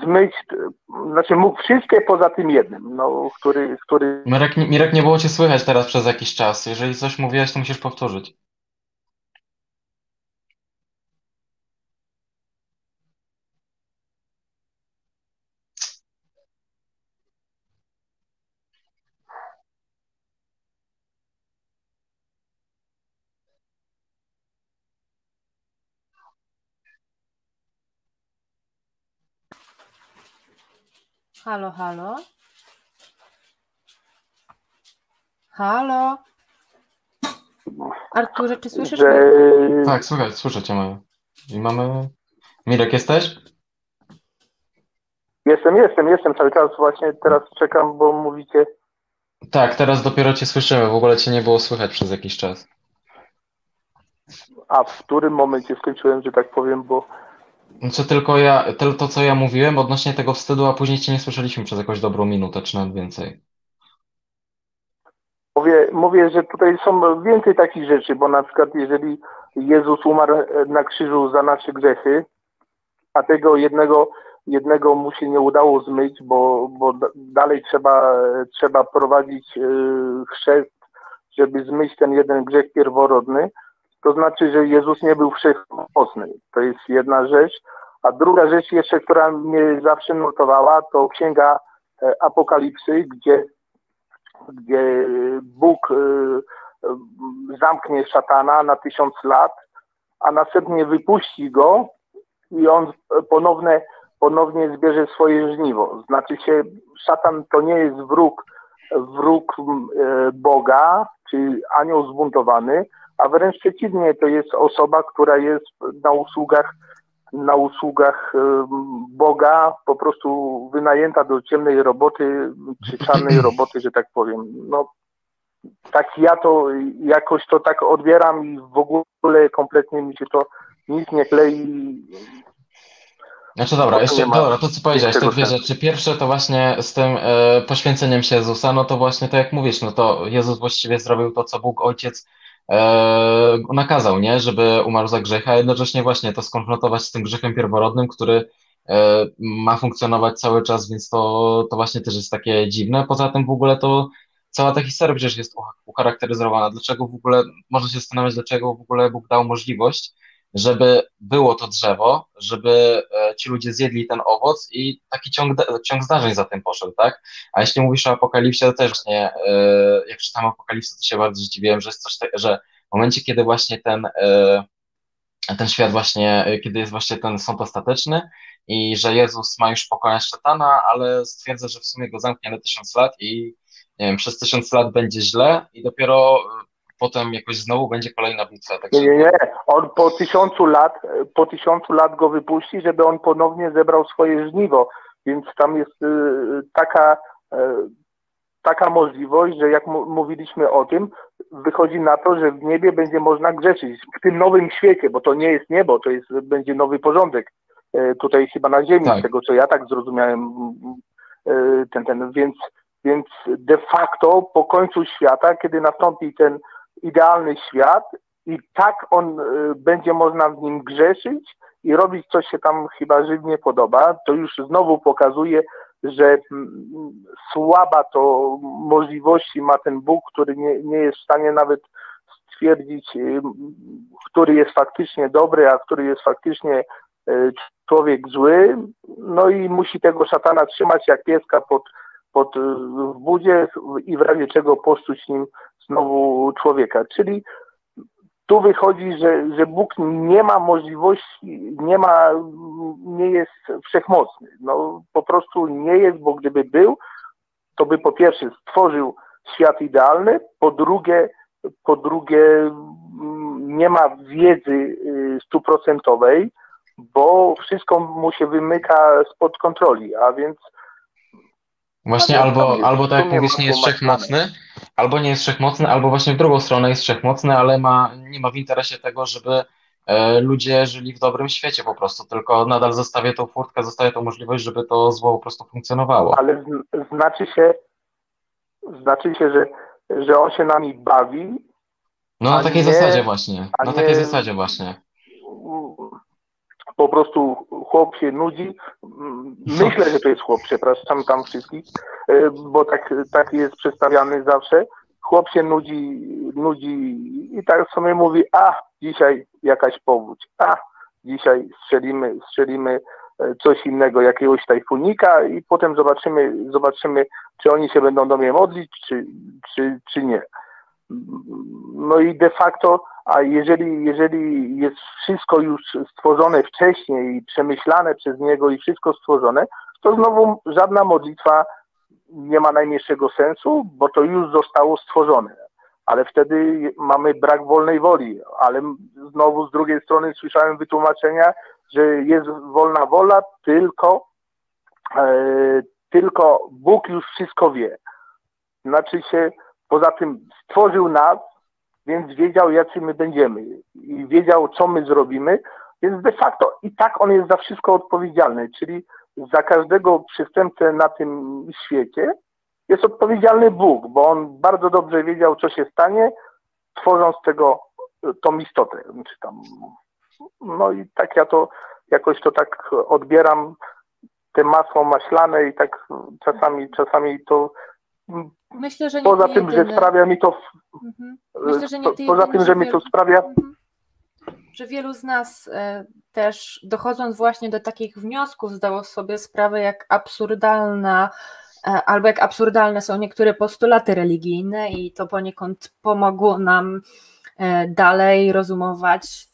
Zmyć, znaczy mógł wszystkie poza tym jednym, no, który, który... Mirek, Mirek, nie było cię słychać teraz przez jakiś czas. Jeżeli coś mówiłeś, to musisz powtórzyć. Halo, halo. Halo. Arturze, czy słyszysz że... mnie? Tak, słychać, słyszę cię, Maja. I mamy... Mirek, jesteś? Jestem, jestem, jestem cały czas właśnie teraz czekam, bo mówicie Tak, teraz dopiero cię słyszymy. W ogóle cię nie było słychać przez jakiś czas. a w którym momencie skończyłem, że tak powiem, bo No co tylko ja, to, to co ja mówiłem odnośnie tego wstydu, a później cię nie słyszeliśmy przez jakąś dobrą minutę, czy nawet więcej. Mówię, mówię, że tutaj są więcej takich rzeczy, bo na przykład jeżeli Jezus umarł na krzyżu za nasze grzechy, a tego jednego, jednego mu się nie udało zmyć, bo, bo da- dalej trzeba, trzeba prowadzić yy, chrzest, żeby zmyć ten jeden grzech pierworodny, to znaczy, że Jezus nie był wszechmocny. To jest jedna rzecz. A druga rzecz jeszcze, która mnie zawsze notowała, to księga e, Apokalipsy, gdzie gdzie Bóg y, y, zamknie szatana na tysiąc lat, a następnie wypuści go i on ponownie, ponownie zbierze swoje żniwo. Znaczy się, szatan to nie jest wróg, wróg Boga, czy anioł zbuntowany, a wręcz przeciwnie, to jest osoba, która jest na usługach na usługach Boga, po prostu wynajęta do ciemnej roboty, czy czarnej roboty, że tak powiem. No, tak ja to jakoś to tak odbieram i w ogóle kompletnie mi się to nic nie klei. Znaczy dobra, jeszcze, dobra, to co powiedziałeś, te dwie rzeczy. Pierwsze to właśnie z tym e, poświęceniem się Jezusa, no to właśnie to jak mówisz, no to Jezus właściwie zrobił to, co Bóg Ojciec nakazał, nie? Żeby umarł za grzech, a jednocześnie właśnie to skonfrontować z tym grzechem pierworodnym, który e, ma funkcjonować cały czas, więc to, to właśnie też jest takie dziwne. Poza tym w ogóle to cała ta historia przecież jest ucha- ucharakteryzowana. Dlaczego w ogóle, można się zastanawiać, dlaczego w ogóle Bóg dał możliwość, żeby było to drzewo, żeby e, ci ludzie zjedli ten owoc i taki ciąg, ciąg zdarzeń za tym poszedł, tak? A jeśli mówisz o apokalipsie, to też właśnie, e, jak czytam apokalipsę, to się bardzo zdziwiłem, że jest coś tak, że w momencie, kiedy właśnie ten, e, ten świat właśnie, kiedy jest właśnie ten sąd ostateczny i że Jezus ma już pokonać szatana, ale stwierdza, że w sumie go zamknie na tysiąc lat i nie wiem, przez tysiąc lat będzie źle i dopiero potem jakoś znowu będzie kolejna bitwa. Także Nie, nie, nie. On po tysiącu lat, po tysiącu lat go wypuści, żeby on ponownie zebrał swoje żniwo. Więc tam jest y, taka, y, taka możliwość, że jak mówiliśmy o tym, wychodzi na to, że w niebie będzie można grzeszyć. W tym nowym świecie, bo to nie jest niebo, to jest, będzie nowy porządek. y, Tutaj chyba na ziemi, Tak. z tego co ja tak zrozumiałem. y, Ten, ten, więc, więc de facto po końcu świata, kiedy nastąpi ten idealny świat i tak on y, będzie można w nim grzeszyć i robić coś się tam chyba żywnie podoba, to już znowu pokazuje, że mm, słaba to możliwości ma ten Bóg, który nie, nie jest w stanie nawet stwierdzić, y, który jest faktycznie dobry, a który jest faktycznie y, człowiek zły, no i musi tego szatana trzymać jak pieska pod, pod w budzie i w razie czego poszczuć nim znowu człowieka. Czyli tu wychodzi, że, że Bóg nie ma możliwości, nie ma, nie jest wszechmocny. No po prostu nie jest, bo gdyby był, to by po pierwsze stworzył świat idealny, po drugie, po drugie mm, nie ma wiedzy y, stuprocentowej, bo wszystko mu się wymyka spod kontroli, a więc Właśnie Ale albo, jest albo tak jak mówisz, nie jest wszechmocny, albo nie jest wszechmocny, albo właśnie w drugą stronę jest wszechmocny, ale ma, nie ma w interesie tego, żeby e, ludzie żyli w dobrym świecie po prostu, tylko nadal zostawię tą furtkę, zostawię tą możliwość, żeby to zło po prostu funkcjonowało. Ale znaczy się, znaczy się, że, że on się nami bawi. No na takiej nie, zasadzie właśnie. Na takiej zasadzie właśnie. Po prostu chłop się nudzi. Myślę, że to jest chłop, przepraszam tam wszystkich, e, bo tak, tak jest przedstawiany zawsze chłop się nudzi, nudzi i tak sobie mówi, a dzisiaj jakaś powódź, a dzisiaj strzelimy, strzelimy e, coś innego, jakiegoś tajfunika i potem zobaczymy, zobaczymy, czy oni się będą do mnie modlić, czy, czy, czy nie. No i de facto, a jeżeli, jeżeli jest wszystko już stworzone wcześniej i przemyślane przez niego i wszystko stworzone, to znowu żadna modlitwa nie ma najmniejszego sensu, bo to już zostało stworzone. Ale wtedy mamy brak wolnej woli. Ale znowu z drugiej strony słyszałem wytłumaczenia, że jest wolna wola, tylko, e, tylko Bóg już wszystko wie. Znaczy się, poza tym stworzył nas, więc wiedział, jacy my będziemy i wiedział, co my zrobimy, więc de facto i tak on jest za wszystko odpowiedzialny, czyli za każdego przestępcę na tym świecie jest odpowiedzialny Bóg, bo on bardzo dobrze wiedział, co się stanie, tworząc tego, tą istotę, czy tam. No i tak ja to jakoś to tak odbieram, te masło maślane i tak czasami, czasami to Myślę, że poza tym, jedyny. że sprawia mi to mhm. Myślę, że nie poza tym, że mi to sprawia mhm że wielu z nas e, też dochodząc właśnie do takich wniosków zdało sobie sprawę, jak absurdalna e, albo jak absurdalne są niektóre postulaty religijne i to poniekąd pomogło nam e, dalej rozumować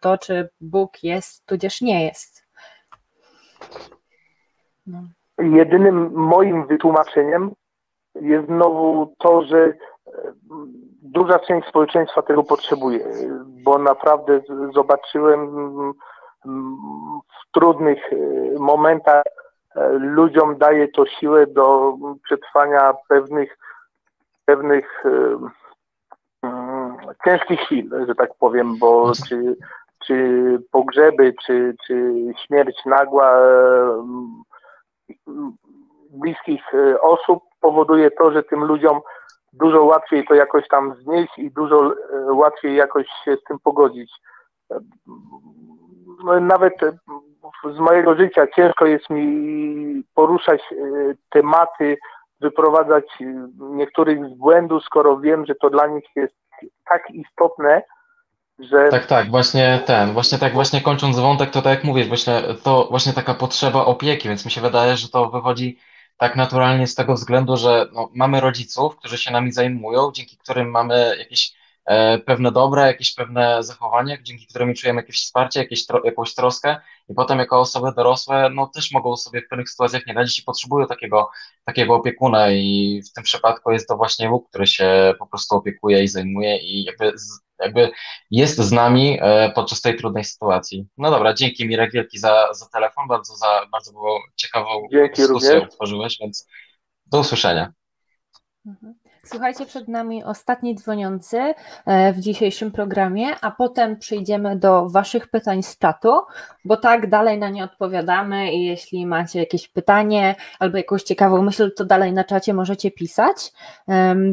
to, czy Bóg jest, tudzież nie jest. No. Jedynym moim wytłumaczeniem jest znowu to, że duża część społeczeństwa tego potrzebuje, bo naprawdę zobaczyłem w trudnych y, momentach e, ludziom daje to siłę do przetrwania pewnych pewnych ciężkich chwil, że tak powiem, bo czy, czy pogrzeby, czy, czy śmierć nagła bliskich osób powoduje to, że tym ludziom dużo łatwiej to jakoś tam znieść i dużo e, łatwiej jakoś się z tym pogodzić. No, nawet e, z mojego życia ciężko jest mi poruszać e, tematy, wyprowadzać niektórych z błędu, skoro wiem, że to dla nich jest tak istotne, że... Tak, tak, właśnie ten, właśnie tak, właśnie kończąc wątek, to tak jak mówisz, właśnie to właśnie taka potrzeba opieki, więc mi się wydaje, że to wychodzi tak naturalnie z tego względu, że no, mamy rodziców, którzy się nami zajmują, dzięki którym mamy jakieś e, pewne dobre, jakieś pewne zachowania, dzięki którym czujemy jakieś wsparcie, jakieś tro, jakąś troskę i potem jako osoby dorosłe, no też mogą sobie w pewnych sytuacjach nie radzić i potrzebują takiego, takiego opiekuna i w tym przypadku jest to właśnie Bóg, który się po prostu opiekuje i zajmuje i jakby z, jakby jest z nami e, podczas tej trudnej sytuacji. No dobra, dzięki Mirek wielki za, za telefon, bardzo, za, bardzo było ciekawą dzięki dyskusję również. utworzyłeś, więc do usłyszenia. Mhm. Słuchajcie, przed nami ostatni dzwoniący e, w dzisiejszym programie, a potem przejdziemy do Waszych pytań z czatu, bo tak dalej na nie odpowiadamy i jeśli macie jakieś pytanie albo jakąś ciekawą myśl, to dalej na czacie możecie pisać.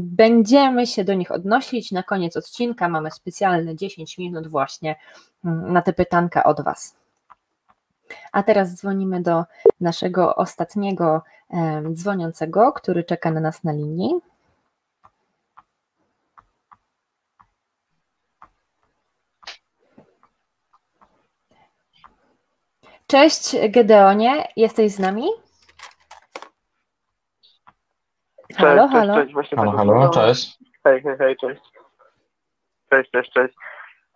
Będziemy się do nich odnosić. Na koniec odcinka mamy specjalne 10 minut właśnie mm, na te pytanka od Was. A teraz dzwonimy do naszego ostatniego dzwoniącego, który czeka na nas na linii. Cześć Gedeonie, jesteś z nami? Halo, cześć, halo. Cześć, właśnie halo, halo, cześć. Hej, hej, hej, cześć. Cześć, cześć, cześć.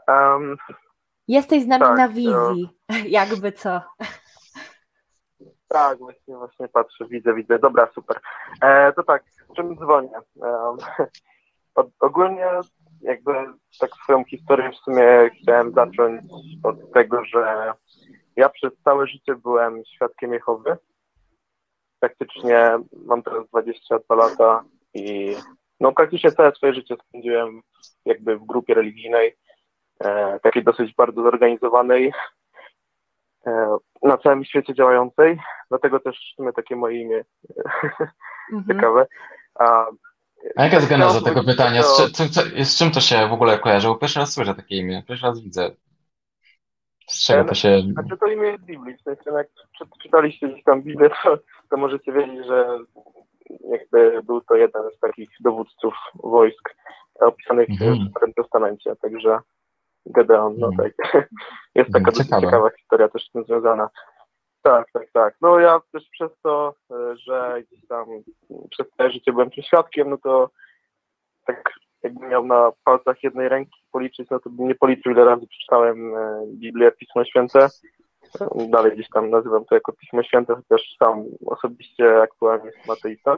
Um, jesteś z nami tak, na wizji, to... jakby co. Tak, właśnie, właśnie patrzę, widzę, widzę. Dobra, super. E, to tak, czym dzwonię? Um, ogólnie jakby tak swoją historię w sumie chciałem zacząć od tego, że ja przez całe życie byłem świadkiem Jehowy. Praktycznie mam teraz 22 lata i no praktycznie całe swoje życie spędziłem jakby w grupie religijnej. e, takiej dosyć bardzo zorganizowanej, e, na całym świecie działającej, dlatego też w takie moje imię mhm. ciekawe. A, A jaka jest geneza tego pytania? Z, czy, z czym to się w ogóle kojarzy? Bo pierwszy raz słyszę takie imię, pierwszy raz widzę. Z czego to się... Znaczy to imię jest Biblii, w sensie jak czytaliście gdzieś tam Biblię, to, to możecie wiedzieć, że jakby był to jeden z takich dowódców wojsk opisanych mm. w Starym Testamencie, także Gedeon, no mm. tak. Jest taka dosyć ciekawa historia też z tym związana. Tak, tak, tak. No ja też przez to, e, że gdzieś tam przez całe życie byłem tym świadkiem, no to tak jakbym miał na palcach jednej ręki policzyć, no to bym nie policzył, ile razy przeczytałem e, Biblię, Pismo Święte. Dalej gdzieś tam nazywam to jako Pismo Święte, chociaż sam osobiście aktualnie jestem ateistą.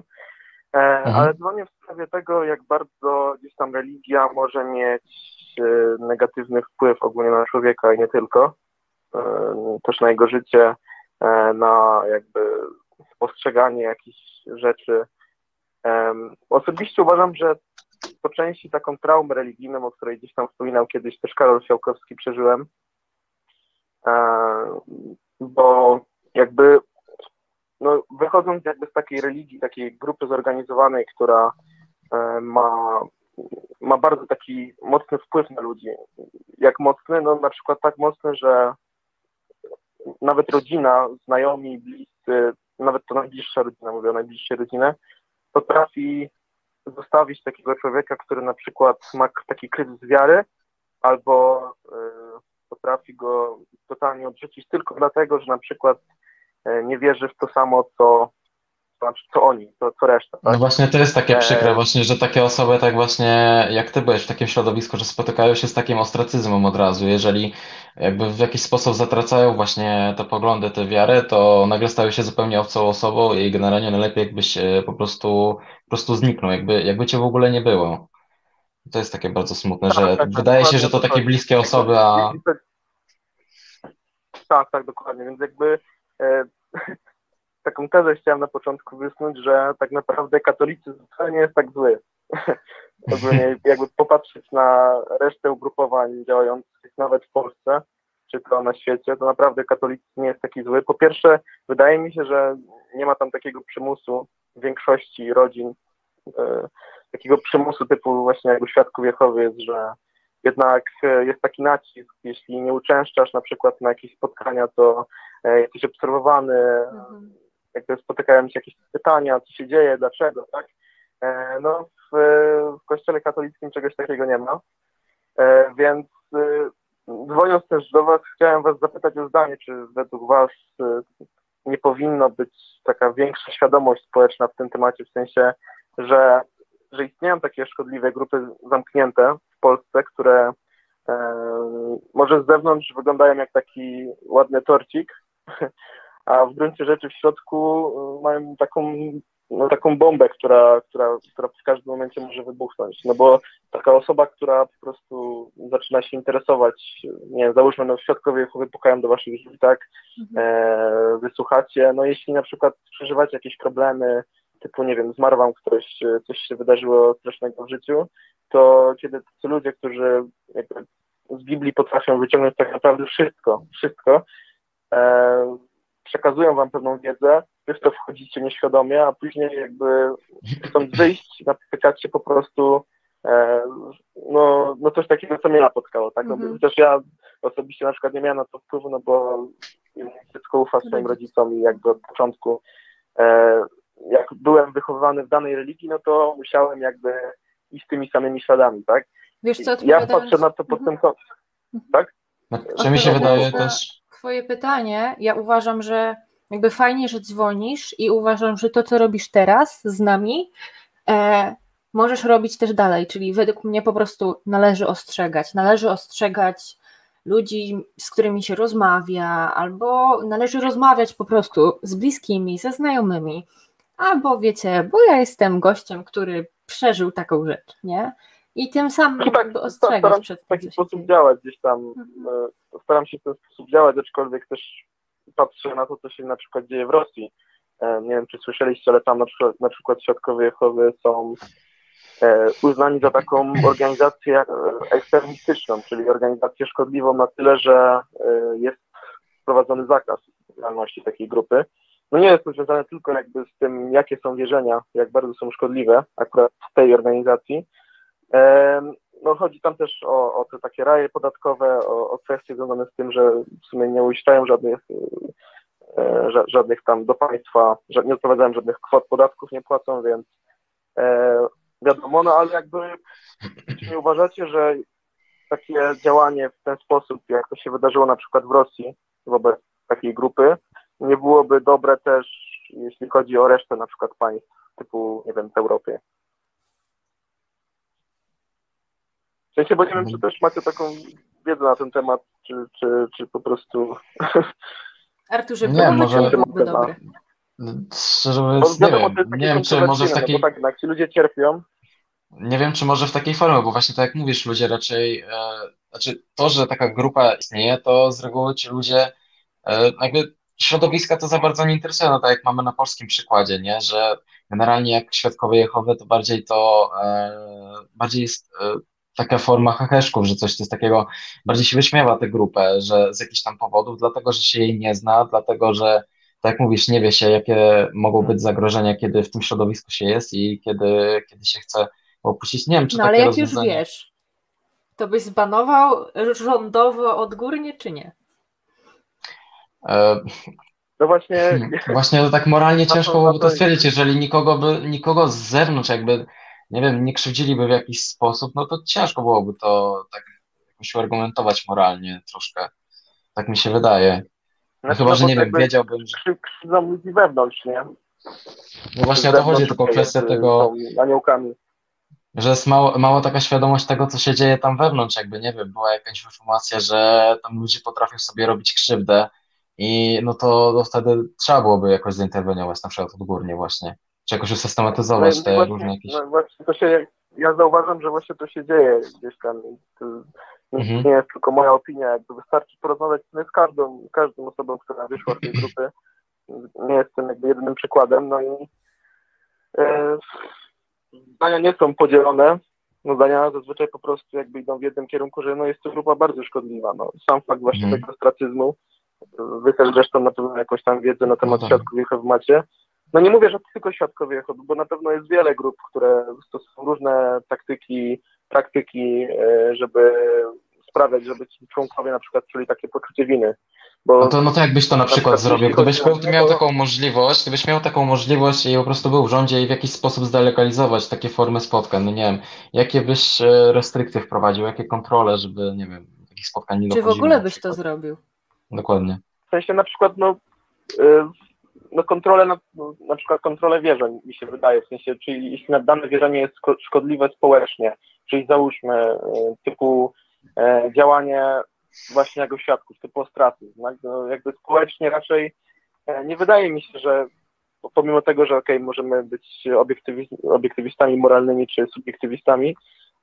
E, mhm. Ale dzwonię w sprawie tego, jak bardzo gdzieś tam religia może mieć e, negatywny wpływ ogólnie na człowieka i nie tylko. Też na jego życie, na jakby postrzeganie jakichś rzeczy. Osobiście uważam, że po części taką traumę religijną, o której gdzieś tam wspominał kiedyś też Karol Siałkowski, przeżyłem. E, bo jakby no, wychodząc jakby z takiej religii, takiej grupy zorganizowanej, która e, ma, ma bardzo taki mocny wpływ na ludzi. Jak mocny? No na przykład tak mocny, że nawet rodzina, znajomi, bliscy, nawet to najbliższa rodzina, mówię o najbliższej rodzinie, potrafi zostawić takiego człowieka, który na przykład ma taki kryzys wiary, albo y, potrafi go totalnie odrzucić tylko dlatego, że na przykład y, nie wierzy w to samo, co znaczy co oni, co, co reszta. Tak? No właśnie to jest takie przykre właśnie, że takie osoby tak właśnie jak ty byłeś w takim środowisku, że spotykają się z takim ostracyzmem od razu. Jeżeli jakby w jakiś sposób zatracają właśnie te poglądy, te wiary, to nagle stają się zupełnie obcą osobą i generalnie najlepiej jakbyś e, po prostu, po prostu zniknął, jakby, jakby cię w ogóle nie było. To jest takie bardzo smutne, tak, że tak, tak wydaje się, że to takie bliskie osoby, a... Tak, tak, dokładnie, więc jakby e, taką tezę chciałem na początku wysnuć, że tak naprawdę katolicyzm wcale nie jest tak zły. Ogólnie jakby popatrzeć na resztę ugrupowań działających nawet w Polsce, czy to na świecie, to naprawdę katolicyzm nie jest taki zły. Po pierwsze, wydaje mi się, że nie ma tam takiego przymusu w większości rodzin, e, takiego przymusu typu właśnie jak u Świadków Jehowy jest, że jednak e, jest taki nacisk, jeśli nie uczęszczasz na przykład na jakieś spotkania, to e, jesteś obserwowany, mhm jakby spotykają się jakieś pytania, co się dzieje, dlaczego, tak? E, no, w, w kościele katolickim czegoś takiego nie ma, e, więc e, dzwoniąc też do Was, chciałem Was zapytać o zdanie, czy według Was nie powinno być taka większa świadomość społeczna w tym temacie, w sensie, że, że istnieją takie szkodliwe grupy zamknięte w Polsce, które e, może z zewnątrz wyglądają jak taki ładny torcik, a w gruncie rzeczy w środku y, mają taką, no, taką bombę, która, która, która w każdym momencie może wybuchnąć. No bo taka osoba, która po prostu zaczyna się interesować, nie wiem, załóżmy, no świadkowie wypukają do waszych drzwi, tak, mhm. e, wysłuchacie, no jeśli na przykład przeżywacie jakieś problemy, typu, nie wiem, zmarł wam ktoś, coś się wydarzyło strasznego w życiu, to kiedy ci ludzie, którzy z Biblii potrafią wyciągnąć tak naprawdę wszystko, wszystko, e, przekazują wam pewną wiedzę, wy w to wchodzicie nieświadomie, a później jakby chcąc wyjść, natykacie po prostu e, no, no coś takiego, co mnie napotkało, tak? No, mm -hmm. Chociaż ja osobiście na przykład nie miałem na to wpływu, no bo dziecko ufa swoim rodzicom i jakby od początku e, jak byłem wychowywany w danej religii, no to musiałem jakby iść tymi samymi śladami, tak? Wiesz co, ja patrzę na to pod tym kątem, mhm. tak? Czy mi się wydaje też Twoje pytanie, ja uważam, że jakby fajnie, że dzwonisz i uważam, że to, co robisz teraz z nami, e, możesz robić też dalej, czyli według mnie po prostu należy ostrzegać. Należy ostrzegać ludzi, z którymi się rozmawia, albo należy rozmawiać po prostu z bliskimi, ze znajomymi, albo wiecie, bo ja jestem gościem, który przeżył taką rzecz, nie? I tym samym no tak, staram się w taki sposób działać gdzieś tam. Mhm. Staram się w ten sposób działać, aczkolwiek też patrzę na to, co się na przykład dzieje w Rosji. E, nie wiem, czy słyszeliście, ale tam na przykład, na przykład Świadkowie Jehowy są e, uznani za taką organizację ekstremistyczną, czyli organizację szkodliwą na tyle, że jest wprowadzony zakaz działalności takiej grupy. No nie jest to związane tylko jakby z tym, jakie są wierzenia, jak bardzo są szkodliwe akurat w tej organizacji. No chodzi tam też o, o te takie raje podatkowe, o, o kwestie związane z tym, że w sumie nie uiszczają żadnych, żadnych tam do państwa, nie odprowadzają żadnych kwot podatków, nie płacą, więc wiadomo, no ale jakby czy nie uważacie, że takie działanie w ten sposób, jak to się wydarzyło na przykład w Rosji wobec takiej grupy, nie byłoby dobre też, jeśli chodzi o resztę na przykład państw typu, nie wiem, w Europie? W sensie, bo nie wiem, czy też macie taką wiedzę na ten temat, czy, czy, czy po prostu... Arturze, nie, może byłoby dobre. Szczerze mówiąc, nie wiem, nie wiem, czy może w takiej... No tak, jak ci ludzie cierpią, nie wiem, czy może w takiej formie, bo właśnie tak jak mówisz, ludzie raczej, e, znaczy to, że taka grupa istnieje, to z reguły ci ludzie e, jakby środowiska to za bardzo nie interesują, no tak jak mamy na polskim przykładzie, nie, że generalnie jak świadkowie Jehowy, to bardziej to, e, bardziej jest e, taka forma heheszków, że coś to jest takiego, bardziej się wyśmiewa tę grupę, że z jakichś tam powodów, dlatego, że się jej nie zna, dlatego, że tak jak mówisz, nie wie się, jakie mogą być zagrożenia, kiedy w tym środowisku się jest i kiedy, kiedy się chce opuścić. Nie wiem, czy no, ale jak już wiesz, to byś zbanował rządowo odgórnie, czy nie? E... No właśnie. Właśnie to tak moralnie ciężko byłoby to stwierdzić, jeżeli nikogo by, nikogo z zewnątrz jakby, nie wiem, nie krzywdziliby w jakiś sposób, no to ciężko byłoby to tak jakoś argumentować moralnie troszkę. Tak mi się wydaje. No znaczy, chyba, no że nie wiem, wiedziałbym, że... Krzywdzą ludzi wewnątrz, nie? No właśnie o to chodzi, tylko kwestia tego... Aniołkami że jest mało, mało taka świadomość tego, co się dzieje tam wewnątrz, jakby, nie wiem, była jakaś informacja, że tam ludzie potrafią sobie robić krzywdę i no to, to wtedy trzeba byłoby jakoś zainterweniować, na przykład odgórnie właśnie, czy jakoś usystematyzować no, te właśnie, różne jakieś... No właśnie to się, ja zauważam, że właśnie to się dzieje gdzieś tam, to mhm. nie jest tylko moja opinia, jakby wystarczy porozmawiać z każdą, każdą osobą, która wyszła z tej grupy, nie jestem jakby jedynym przykładem, no i e, zdania nie są podzielone. No zdania zazwyczaj po prostu jakby idą w jednym kierunku, że no jest to grupa bardzo szkodliwa. No, sam fakt właśnie mm. tego ostracyzmu, wy też zresztą na pewno jakąś tam wiedzę na temat no tak. świadków Jehowy macie. No nie mówię, że tylko świadkowie Jehowy, bo na pewno jest wiele grup, które stosują różne taktyki, praktyki, e, żeby sprawiać, żeby ci członkowie na przykład czuli takie poczucie winy. Bo no, to, no to jakbyś to na przykład zrobił? Gdybyś miał taką możliwość, gdybyś miał taką możliwość i po prostu był w rządzie i w jakiś sposób zdelokalizować takie formy spotkań, no nie wiem, jakie byś e, restrykcje wprowadził, jakie kontrole, żeby, nie wiem, takich spotkań nie Czy w ogóle byś to zrobił? Dokładnie. W sensie na przykład, no, e, no kontrolę, na, na przykład kontrolę wierzeń mi się wydaje, w sensie, czyli jeśli dane wierzenie jest szkodliwe społecznie, czyli załóżmy e, typu działanie właśnie jako świadków, typu straty. No, jakby społecznie raczej e, nie wydaje mi się, że pomimo tego, że okej, okay, możemy być obiektywistami moralnymi czy subiektywistami,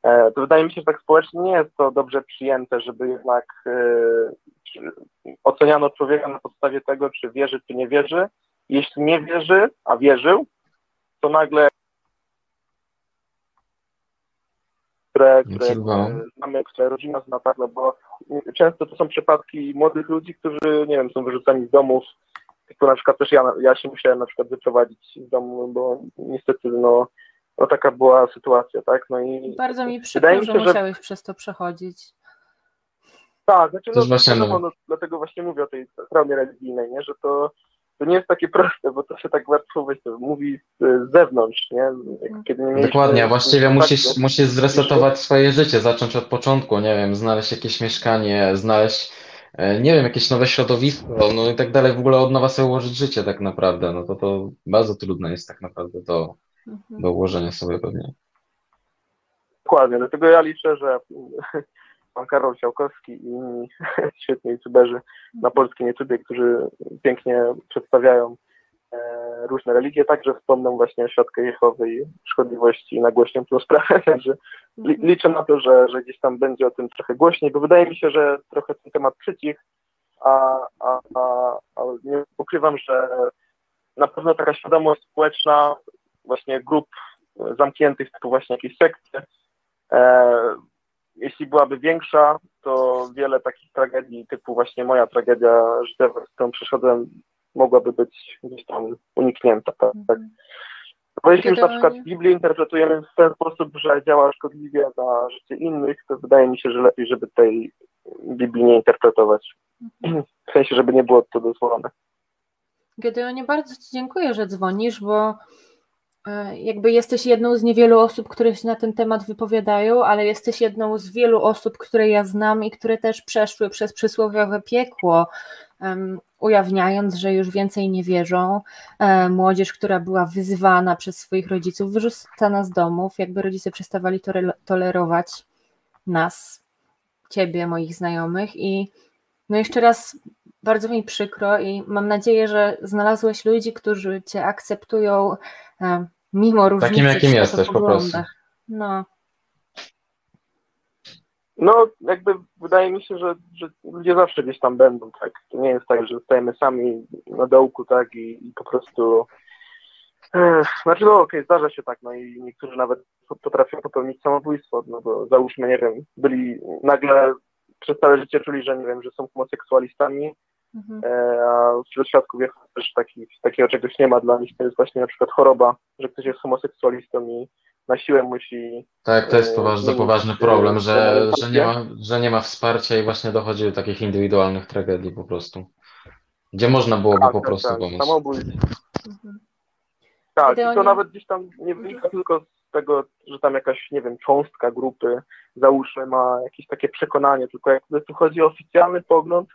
e, to wydaje mi się, że tak społecznie nie jest to dobrze przyjęte, żeby jednak e, oceniano człowieka na podstawie tego, czy wierzy, czy nie wierzy. Jeśli nie wierzy, a wierzył, to nagle które, które znamy, które rodzina zna, tak, no bo często to są przypadki młodych ludzi, którzy, nie wiem, są wyrzucani z domów, typu na przykład też ja, ja się musiałem na przykład wyprowadzić z domu, bo niestety, no, no taka była sytuacja, tak, no i... Bardzo mi przykro, że musiałeś że... przez to przechodzić. Tak, znaczy, no, właśnie, no, no, dlatego właśnie mówię o tej traumie religijnej, nie, że to to nie jest takie proste, bo to się tak łatwo mówi z zewnątrz, nie? Kiedy nie Dokładnie, a właściwie musisz, musisz zresetować swoje życie, zacząć od początku, nie wiem, znaleźć jakieś mieszkanie, znaleźć, e, nie wiem, jakieś nowe środowisko, no i tak dalej, w ogóle od nowa sobie ułożyć życie tak naprawdę, no to to bardzo trudne jest tak naprawdę do, mhm. do ułożenia sobie pewnie. Dokładnie, dlatego ja liczę, że pan Karol Siałkowski i inni świetni youtuberzy na polskim YouTubie, którzy pięknie przedstawiają e, różne religie, także wspomną właśnie o Świadku Jehowy i szkodliwości i nagłośnią tę sprawę, także li, liczę na to, że, że gdzieś tam będzie o tym trochę głośniej, bo wydaje mi się, że trochę ten temat przycich, a, a, a, a nie ukrywam, że na pewno taka świadomość społeczna właśnie grup zamkniętych, typu właśnie jakieś sekcje. E, jeśli byłaby większa, to wiele takich tragedii, typu właśnie moja tragedia życiowa, z którą przeszedłem, mogłaby być gdzieś tam uniknięta. Tak? Mhm. Bo jeśli już na przykład Biblię interpretujemy w ten sposób, że działa szkodliwie na życie innych, to wydaje mi się, że lepiej, żeby tej Biblii nie interpretować. Mhm. W sensie, żeby nie było to dozwolone. Gedeonie, bardzo Ci dziękuję, że dzwonisz, bo jakby jesteś jedną z niewielu osób, które się na ten temat wypowiadają, ale jesteś jedną z wielu osób, które ja znam i które też przeszły przez przysłowiowe piekło, um, ujawniając, że już więcej nie wierzą. E, młodzież, która była wyzywana przez swoich rodziców, wyrzucana z domów, jakby rodzice przestawali tolerować nas, ciebie, moich znajomych i no jeszcze raz bardzo mi przykro i mam nadzieję, że znalazłeś ludzi, którzy cię akceptują e, mimo różnicy Takim, jakim jesteś po prostu. No. No, jakby wydaje mi się, że, że ludzie zawsze gdzieś tam będą, tak. To nie jest tak, że zostajemy sami na dołku, tak, i, i po prostu. Ech, znaczy, no okej, okay, zdarza się tak, no i niektórzy nawet potrafią popełnić samobójstwo, no bo załóżmy, nie wiem, byli nagle przez całe życie czuli, że nie wiem, że są homoseksualistami, Mhm. E, a wśród świadków też taki, takiego czegoś nie ma dla nich. To jest właśnie na przykład choroba, że ktoś jest homoseksualistą i na siłę musi. Tak, to jest e, bardzo poważny problem, że, że, nie ma, że nie ma wsparcia i właśnie dochodzi do takich indywidualnych tragedii po prostu. Gdzie można byłoby tak, po tak, prostu tak, pomóc. Samobójstwo. Mhm. Tak, i to nawet gdzieś tam nie wynika tylko z tego, że tam jakaś, nie wiem, cząstka grupy, załóżmy, ma jakieś takie przekonanie, tylko jak tu chodzi o oficjalny pogląd,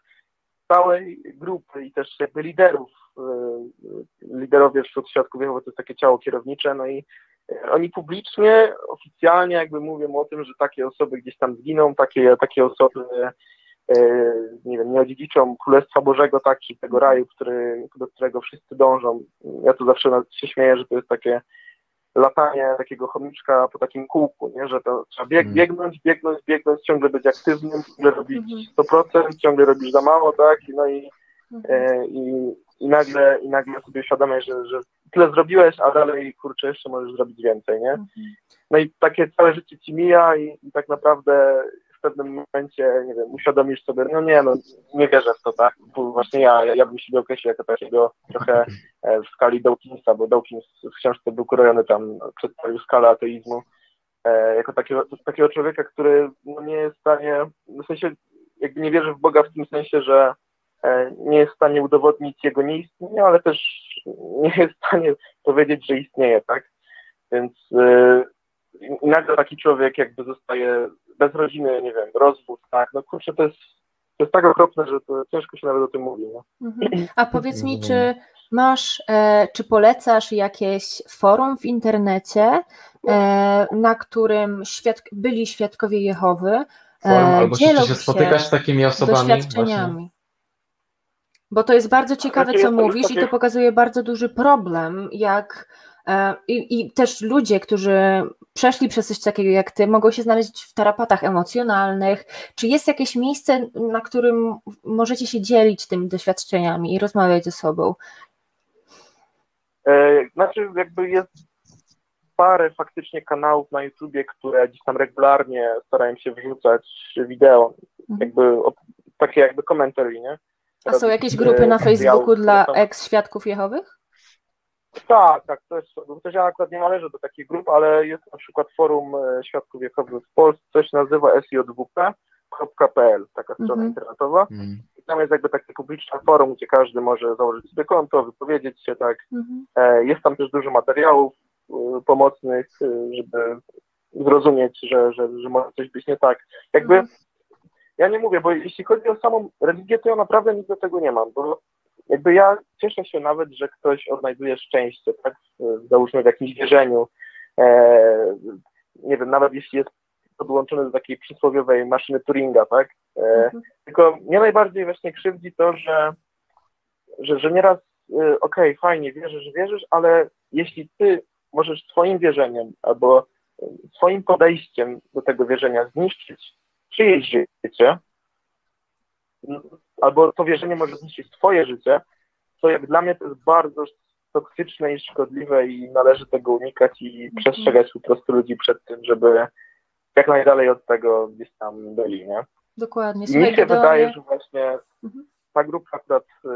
całej grupy i też jakby liderów. E, liderowie wśród świadków Jehowy to jest takie ciało kierownicze, no i e, oni publicznie, oficjalnie jakby mówią o tym, że takie osoby gdzieś tam zginą, takie, takie osoby e, nie wiem, nie odziedziczą Królestwa Bożego, tak, czy tego raju, który, do którego wszyscy dążą. Ja tu zawsze się śmieję, że to jest takie latanie takiego chomiczka po takim kółku, nie? że to trzeba bieg, mm. biegnąć, biegnąć, biegnąć, ciągle być aktywnym, ciągle robić 100%, mhm. ciągle robisz za mało, tak? No i, mhm. e, i, i, nagle, i nagle sobie uświadamiasz, że, że tyle zrobiłeś, a dalej, kurczę, jeszcze możesz zrobić więcej, nie? Mhm. No i takie całe życie ci mija i, i tak naprawdę pewnym momencie, nie wiem, uświadomisz sobie, no nie, no nie wierzę w to, tak, właśnie ja, ja bym siebie określił jako takiego trochę e, w skali Dawkinsa, bo Dawkins w książce był krojony tam, przedstawił skalę ateizmu, e, jako takiego, takiego człowieka, który no, nie jest w stanie, w sensie jakby nie wierzy w Boga w tym sensie, że e, nie jest w stanie udowodnić jego nieistnienia, ale też nie jest w stanie powiedzieć, że istnieje, tak? Więc yy, nagle taki człowiek jakby zostaje bez rodziny, nie wiem, rozwód, tak, no kurczę, to jest, to jest tak okropne, że to ciężko się nawet o tym mówi. No. Mhm. A powiedz mi, czy masz, e, czy polecasz jakieś forum w internecie, e, na którym świad byli świadkowie Jehowy, e, forum, albo dzielą się, się spotykasz z takimi osobami doświadczeniami. Właśnie. Bo to jest bardzo ciekawe, znaczy, co mówisz, i to pokazuje bardzo duży problem, jak I, I, też ludzie, którzy przeszli przez coś takiego jak ty, mogą się znaleźć w tarapatach emocjonalnych. Czy jest jakieś miejsce, na którym możecie się dzielić tymi doświadczeniami i rozmawiać ze sobą? E, znaczy, jakby jest parę faktycznie kanałów na YouTubie, które gdzieś tam regularnie starają się wrzucać wideo, mhm. jakby takie jakby komentarze, nie? A są jakieś grupy na Facebooku dla ex-świadków Jehowych? Tak, tak, to jest, chociaż ja akurat nie należę do takich grup, ale jest na przykład forum e, Świadków Jehowych w Polsce, coś nazywa sjwp.pl, taka strona mm -hmm. internetowa. Mm. I tam jest jakby takie publiczne forum, gdzie każdy może założyć sobie konto, wypowiedzieć się, tak. Mm -hmm. Jest tam też dużo materiałów e, pomocnych, żeby zrozumieć, że, że, że może coś być nie tak. Jakby mm. ja nie mówię, bo jeśli chodzi o samą religię, to ja naprawdę nic do tego nie mam, bo jakby ja cieszę się nawet, że ktoś odnajduje szczęście, tak, załóżmy w jakimś wierzeniu, e, nie wiem, nawet jeśli jest podłączony do takiej przysłowiowej maszyny Turinga, tak, e, mhm. tylko mnie najbardziej właśnie krzywdzi to, że, że, że nieraz, e, okej, okay, fajnie, wierzysz, wierzysz, ale jeśli ty możesz swoim wierzeniem albo swoim podejściem do tego wierzenia zniszczyć czyjeś życie, albo to wierzenie może zniszczyć twoje życie, to jak dla mnie to jest bardzo toksyczne i szkodliwe i należy tego unikać i przestrzegać po prostu ludzi przed tym, żeby jak najdalej od tego gdzieś tam byli, nie? Dokładnie. I Słuchaj, mi się wydaje, że właśnie Mhm. ta grupa akurat y,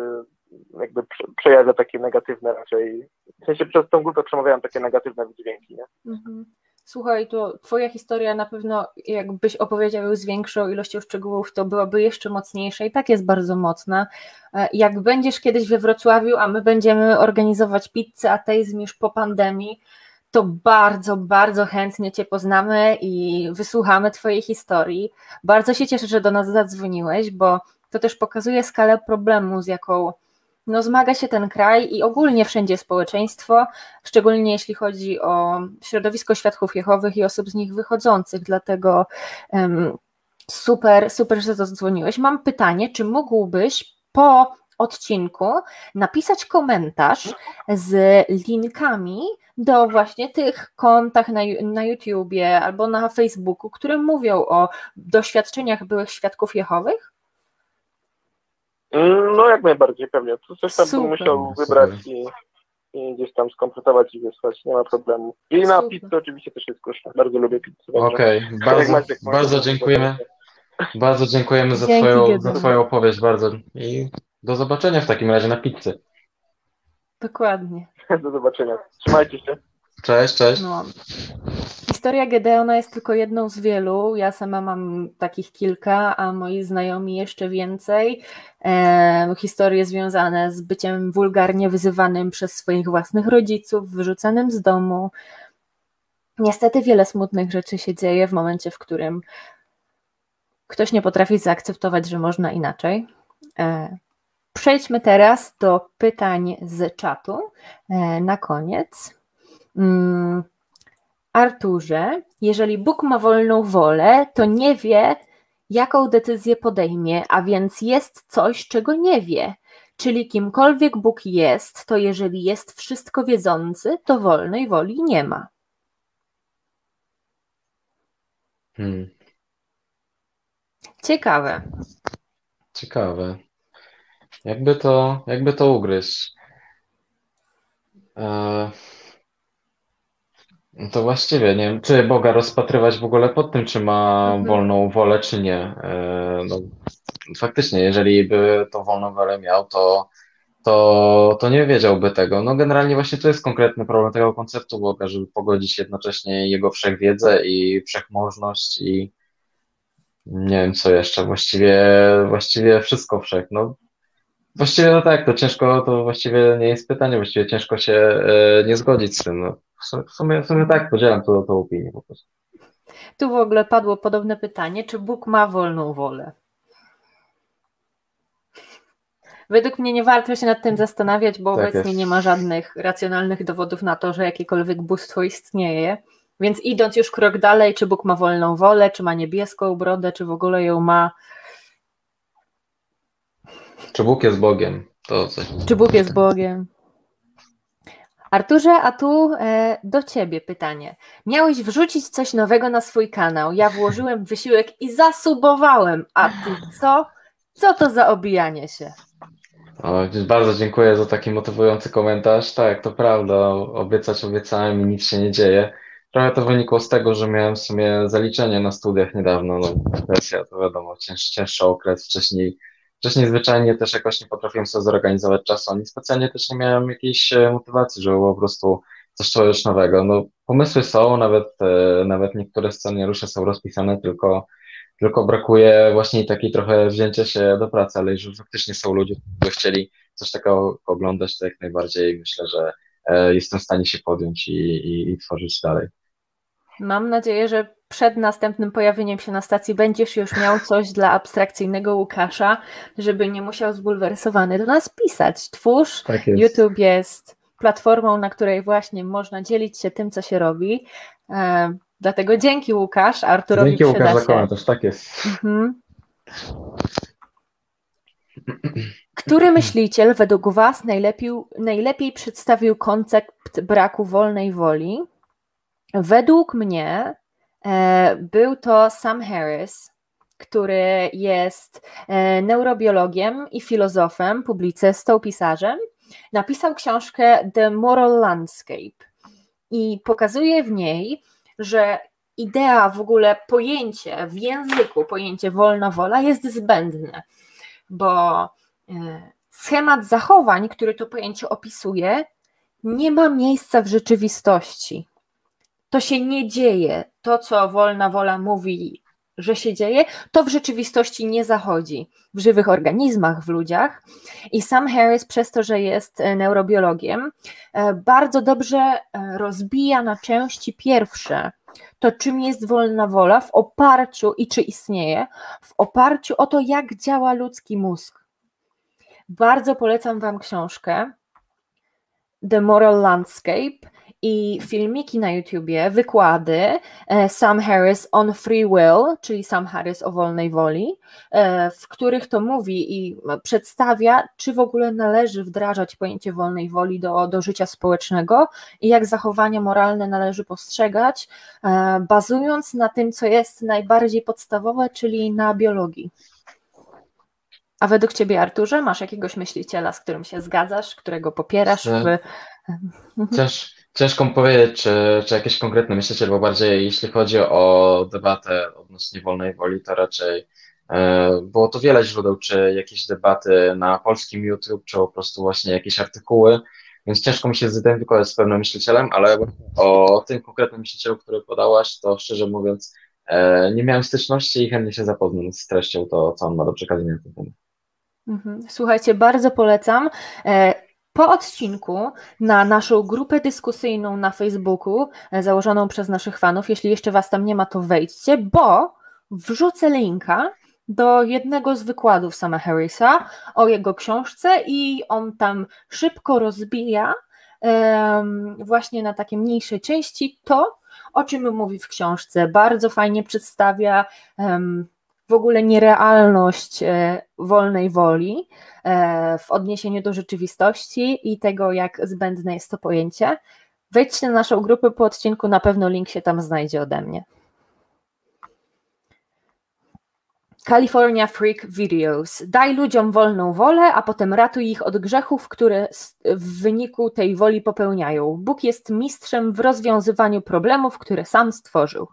jakby prze- przejawia takie negatywne raczej, w sensie przez tą grupę przemawiają takie negatywne wydźwięki, nie? Mhm. Słuchaj, to twoja historia na pewno, jakbyś opowiedział ją z większą ilością szczegółów, to byłaby jeszcze mocniejsza i tak jest bardzo mocna. E, Jak będziesz kiedyś we Wrocławiu, a my będziemy organizować pizzę ateizm już po pandemii, to bardzo, bardzo chętnie Cię poznamy i wysłuchamy Twojej historii. Bardzo się cieszę, że do nas zadzwoniłeś, bo to też pokazuje skalę problemu, z jaką no, zmaga się ten kraj i ogólnie wszędzie społeczeństwo, szczególnie jeśli chodzi o środowisko świadków Jehowych i osób z nich wychodzących. Dlatego em, super, super, że zadzwoniłeś. Mam pytanie, czy mógłbyś po odcinku napisać komentarz z linkami do właśnie tych kontach na, na YouTubie albo na Facebooku, które mówią o doświadczeniach byłych świadków Jehowych? No jak najbardziej pewnie. To coś tam bym Super. musiał Super. wybrać i, i gdzieś tam skompletować i wysłać, nie ma problemu. I na Super. pizzę oczywiście też jest koszta. Bardzo lubię pizzę. także- Okej, Tak jak bardzo, Maciek mówi, bardzo to- dziękujemy. Bardzo dziękujemy za Dzięki, twoją, za twoją opowieść bardzo i do zobaczenia w takim razie na pizzy. Dokładnie. Do zobaczenia. Trzymajcie się. Cześć, cześć. No. Historia Gedeona jest tylko jedną z wielu. Ja sama mam takich kilka, a moi znajomi jeszcze więcej. E, historie związane z byciem wulgarnie wyzywanym przez swoich własnych rodziców, wyrzucanym z domu. Niestety wiele smutnych rzeczy się dzieje w momencie, w którym ktoś nie potrafi zaakceptować, że można inaczej. E, przejdźmy teraz do pytań z czatu e, na koniec. Mm, Arturze, jeżeli Bóg ma wolną wolę, to nie wie, jaką decyzję podejmie, a więc jest coś, czego nie wie. Czyli kimkolwiek Bóg jest, to jeżeli jest wszystko wiedzący, to wolnej woli nie ma. Hmm, Ciekawe. ciekawe. Jakby to, jakby to ugryźć? E, no to właściwie nie wiem, czy Boga rozpatrywać w ogóle pod tym, czy ma Mhm. wolną wolę, czy nie. E, no, faktycznie, jeżeli by tą wolną wolę miał, to, to, to nie wiedziałby tego. No generalnie właśnie to jest konkretny problem tego konceptu Boga, żeby pogodzić jednocześnie Jego wszechwiedzę i wszechmożność i nie wiem co jeszcze, właściwie, właściwie wszystko wszech. No, właściwie no tak, to ciężko, to właściwie nie jest pytanie, właściwie ciężko się e, nie zgodzić z tym. No, w sumie, w sumie, tak, podzielam to, tą opinię po prostu. Tu w ogóle padło podobne pytanie, czy Bóg ma wolną wolę? Według mnie nie warto się nad tym zastanawiać, bo Tak obecnie jest. nie ma żadnych racjonalnych dowodów na to, że jakiekolwiek bóstwo istnieje. Więc idąc już krok dalej, czy Bóg ma wolną wolę, czy ma niebieską brodę, czy w ogóle ją ma, Czy Bóg jest Bogiem? To coś. czy Bóg jest Bogiem. Arturze, a tu e, do ciebie pytanie. Miałeś wrzucić coś nowego na swój kanał. Ja włożyłem wysiłek i zasubowałem. A ty co? Co to za obijanie się? O, bardzo dziękuję za taki motywujący komentarz. Tak, to prawda, obiecać obiecałem i nic się nie dzieje. Trochę to wynikło z tego, że miałem w sumie zaliczenie na studiach niedawno. No, presja to wiadomo, cięż, cięższy okres. Wcześniej, wcześniej zwyczajnie też jakoś nie potrafiłem sobie zorganizować czasu, ani specjalnie też nie miałem jakiejś e, motywacji, żeby po prostu coś czegoś nowego. No, pomysły są, nawet, e, nawet niektóre scenariusze są rozpisane, tylko tylko brakuje właśnie takiej trochę wzięcia się do pracy, ale jeżeli faktycznie są ludzie, którzy chcieli coś takiego oglądać, to jak najbardziej myślę, że e, jestem w stanie się podjąć i, i, i tworzyć dalej. Mam nadzieję, że przed następnym pojawieniem się na stacji będziesz już miał coś dla abstrakcyjnego Łukasza, żeby nie musiał zbulwersowany do nas pisać. Twórz, Tak YouTube jest platformą, na której właśnie można dzielić się tym, co się robi. E, dlatego dzięki Łukasz, Arturowi Dzięki Łukasz przyda za się. komentarz, tak jest. Mhm. Który myśliciel według Was najlepiej, najlepiej przedstawił koncept braku wolnej woli? Według mnie e, był to Sam Harris, który jest e, neurobiologiem i filozofem, publicystą, pisarzem napisał książkę The Moral Landscape i pokazuje w niej, że idea, w ogóle pojęcie w języku, pojęcie wolna wola jest zbędne, bo e, schemat zachowań, który to pojęcie opisuje, nie ma miejsca w rzeczywistości. To się nie dzieje. To, co wolna wola mówi, że się dzieje, to w rzeczywistości nie zachodzi w żywych organizmach, w ludziach. I sam Harris, przez to, że jest e, neurobiologiem, e, bardzo dobrze e, rozbija na części pierwsze to, czym jest wolna wola, w oparciu i czy istnieje, w oparciu o to, jak działa ludzki mózg. Bardzo polecam Wam książkę The Moral Landscape i filmiki na YouTubie, wykłady e, Sam Harris on Free Will, czyli Sam Harris o wolnej woli, e, w których to mówi i przedstawia, czy w ogóle należy wdrażać pojęcie wolnej woli do, do życia społecznego i jak zachowania moralne należy postrzegać, e, bazując na tym, co jest najbardziej podstawowe, czyli na biologii. A według Ciebie, Arturze, masz jakiegoś myśliciela, z którym się zgadzasz, którego popierasz? W... Cięż, ciężko mi powiedzieć, czy, czy jakiś konkretny myśliciel, bo bardziej jeśli chodzi o debatę odnośnie wolnej woli, to raczej e, było to wiele źródeł, czy jakieś debaty na polskim YouTube, czy po prostu właśnie jakieś artykuły, więc ciężko mi się zidentyfikować z pewnym myślicielem, ale o tym konkretnym myślicielu, który podałaś, to szczerze mówiąc e, nie miałem styczności i chętnie się zapoznam z treścią to, co on ma do przekazania na ten temat. Mhm. Słuchajcie, bardzo polecam. E, po odcinku na naszą grupę dyskusyjną na Facebooku, e, założoną przez naszych fanów, jeśli jeszcze Was tam nie ma, to wejdźcie, bo wrzucę linka do jednego z wykładów sama Harrisa o jego książce i on tam szybko rozbija um, właśnie na takie mniejsze części to, o czym mówi w książce. Bardzo fajnie przedstawia um, w ogóle nierealność e, wolnej woli e, w odniesieniu do rzeczywistości i tego, jak zbędne jest to pojęcie. Wejdźcie na naszą grupę po odcinku, na pewno link się tam znajdzie ode mnie. California Freak Videos. Daj ludziom wolną wolę, a potem ratuj ich od grzechów, które w wyniku tej woli popełniają. Bóg jest mistrzem w rozwiązywaniu problemów, które sam stworzył.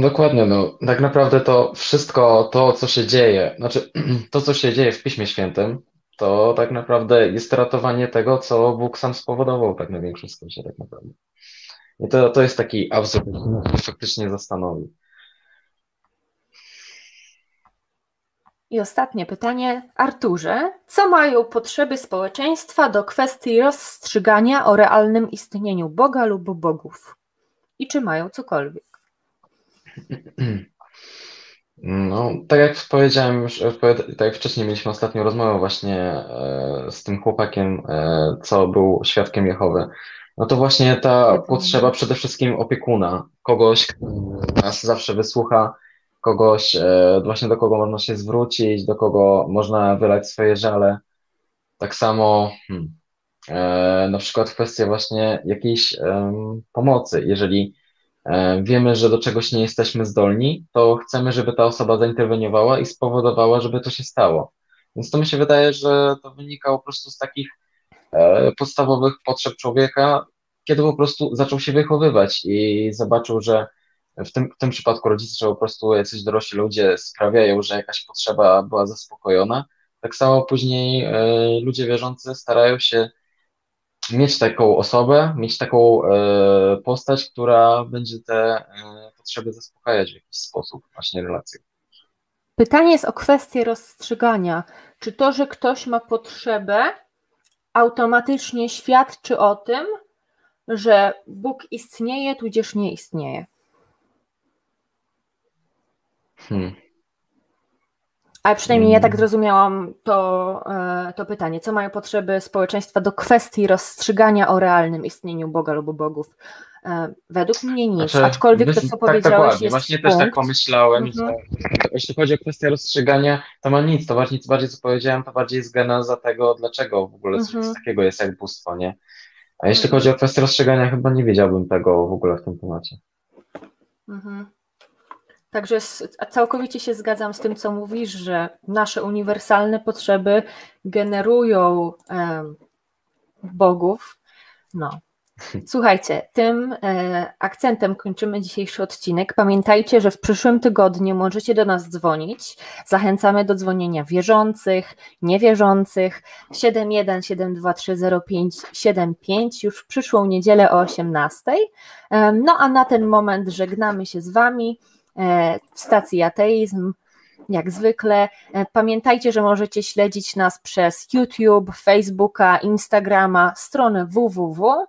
Dokładnie, no tak naprawdę to wszystko to, co się dzieje, znaczy to, co się dzieje w Piśmie Świętym, to tak naprawdę jest ratowanie tego, co Bóg sam spowodował tak na większym skrócie tak naprawdę. I to, to jest taki absurd, który faktycznie zastanowi. I ostatnie pytanie. Arturze, co mają potrzeby społeczeństwa do kwestii rozstrzygania o realnym istnieniu Boga lub bogów? I czy mają cokolwiek? No, tak jak powiedziałem już, tak jak wcześniej mieliśmy ostatnią rozmowę właśnie e, z tym chłopakiem, e, co był świadkiem Jehowy, no to właśnie ta potrzeba przede wszystkim opiekuna, kogoś, kto nas zawsze wysłucha, kogoś e, właśnie do kogo można się zwrócić, do kogo można wylać swoje żale. Tak samo hmm, na przykład kwestia właśnie jakiejś pomocy, jeżeli E, wiemy, że do czegoś nie jesteśmy zdolni, to chcemy, żeby ta osoba zainterweniowała i spowodowała, żeby to się stało. Więc to mi się wydaje, że to wynika po prostu z takich e, podstawowych potrzeb człowieka, kiedy po prostu zaczął się wychowywać i zobaczył, że w tym, w tym przypadku rodzice, że po prostu jacyś dorośli ludzie sprawiają, że jakaś potrzeba była zaspokojona. Tak samo później e, ludzie wierzący starają się mieć taką osobę, mieć taką e, postać, która będzie te e, potrzeby zaspokajać w jakiś sposób, właśnie relacje. Pytanie jest o kwestię rozstrzygania. Czy to, że ktoś ma potrzebę, automatycznie świadczy o tym, że Bóg istnieje, tudzież nie istnieje? Hmm. Ale przynajmniej ja tak mm. zrozumiałam to, e, to pytanie. Co mają potrzeby społeczeństwa do kwestii rozstrzygania o realnym istnieniu Boga lub bogów? E, według mnie nic, znaczy, aczkolwiek to, co tak, powiedziałeś, tak, jest Właśnie punkt. też tak pomyślałem, mhm. że jeśli chodzi o kwestię rozstrzygania, to ma nic, to bardziej, bardziej co powiedziałem, to bardziej jest geneza tego, dlaczego w ogóle coś mhm. takiego jest jak bóstwo, nie? A jeśli mhm. chodzi o kwestię rozstrzygania, chyba nie wiedziałbym tego w ogóle w tym temacie. Mhm. Także całkowicie się zgadzam z tym, co mówisz, że nasze uniwersalne potrzeby generują um, bogów. No. Słuchajcie, tym e, akcentem kończymy dzisiejszy odcinek. Pamiętajcie, że w przyszłym tygodniu możecie do nas dzwonić. Zachęcamy do dzwonienia wierzących, niewierzących 717230575 już w przyszłą niedzielę o 18. E, no a na ten moment żegnamy się z Wami w stacji Ateizm jak zwykle. E, pamiętajcie, że możecie śledzić nas przez YouTube, Facebooka, Instagrama, stronę www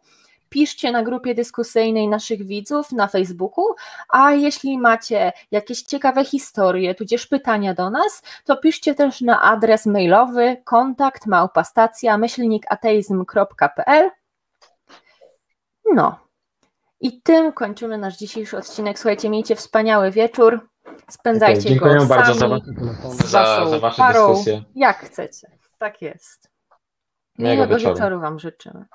piszcie na grupie dyskusyjnej naszych widzów na Facebooku, a jeśli macie jakieś ciekawe historie, tudzież pytania do nas, to piszcie też na adres mailowy kontakt małpastacja myślnikateizm.pl No. I tym kończymy nasz dzisiejszy odcinek. Słuchajcie, miejcie wspaniały wieczór. Spędzajcie okay, dziękuję go bardzo sami, za, za, za Wasze parą, dyskusje. Jak chcecie. Tak jest. Miłego wieczoru. wieczoru Wam życzymy.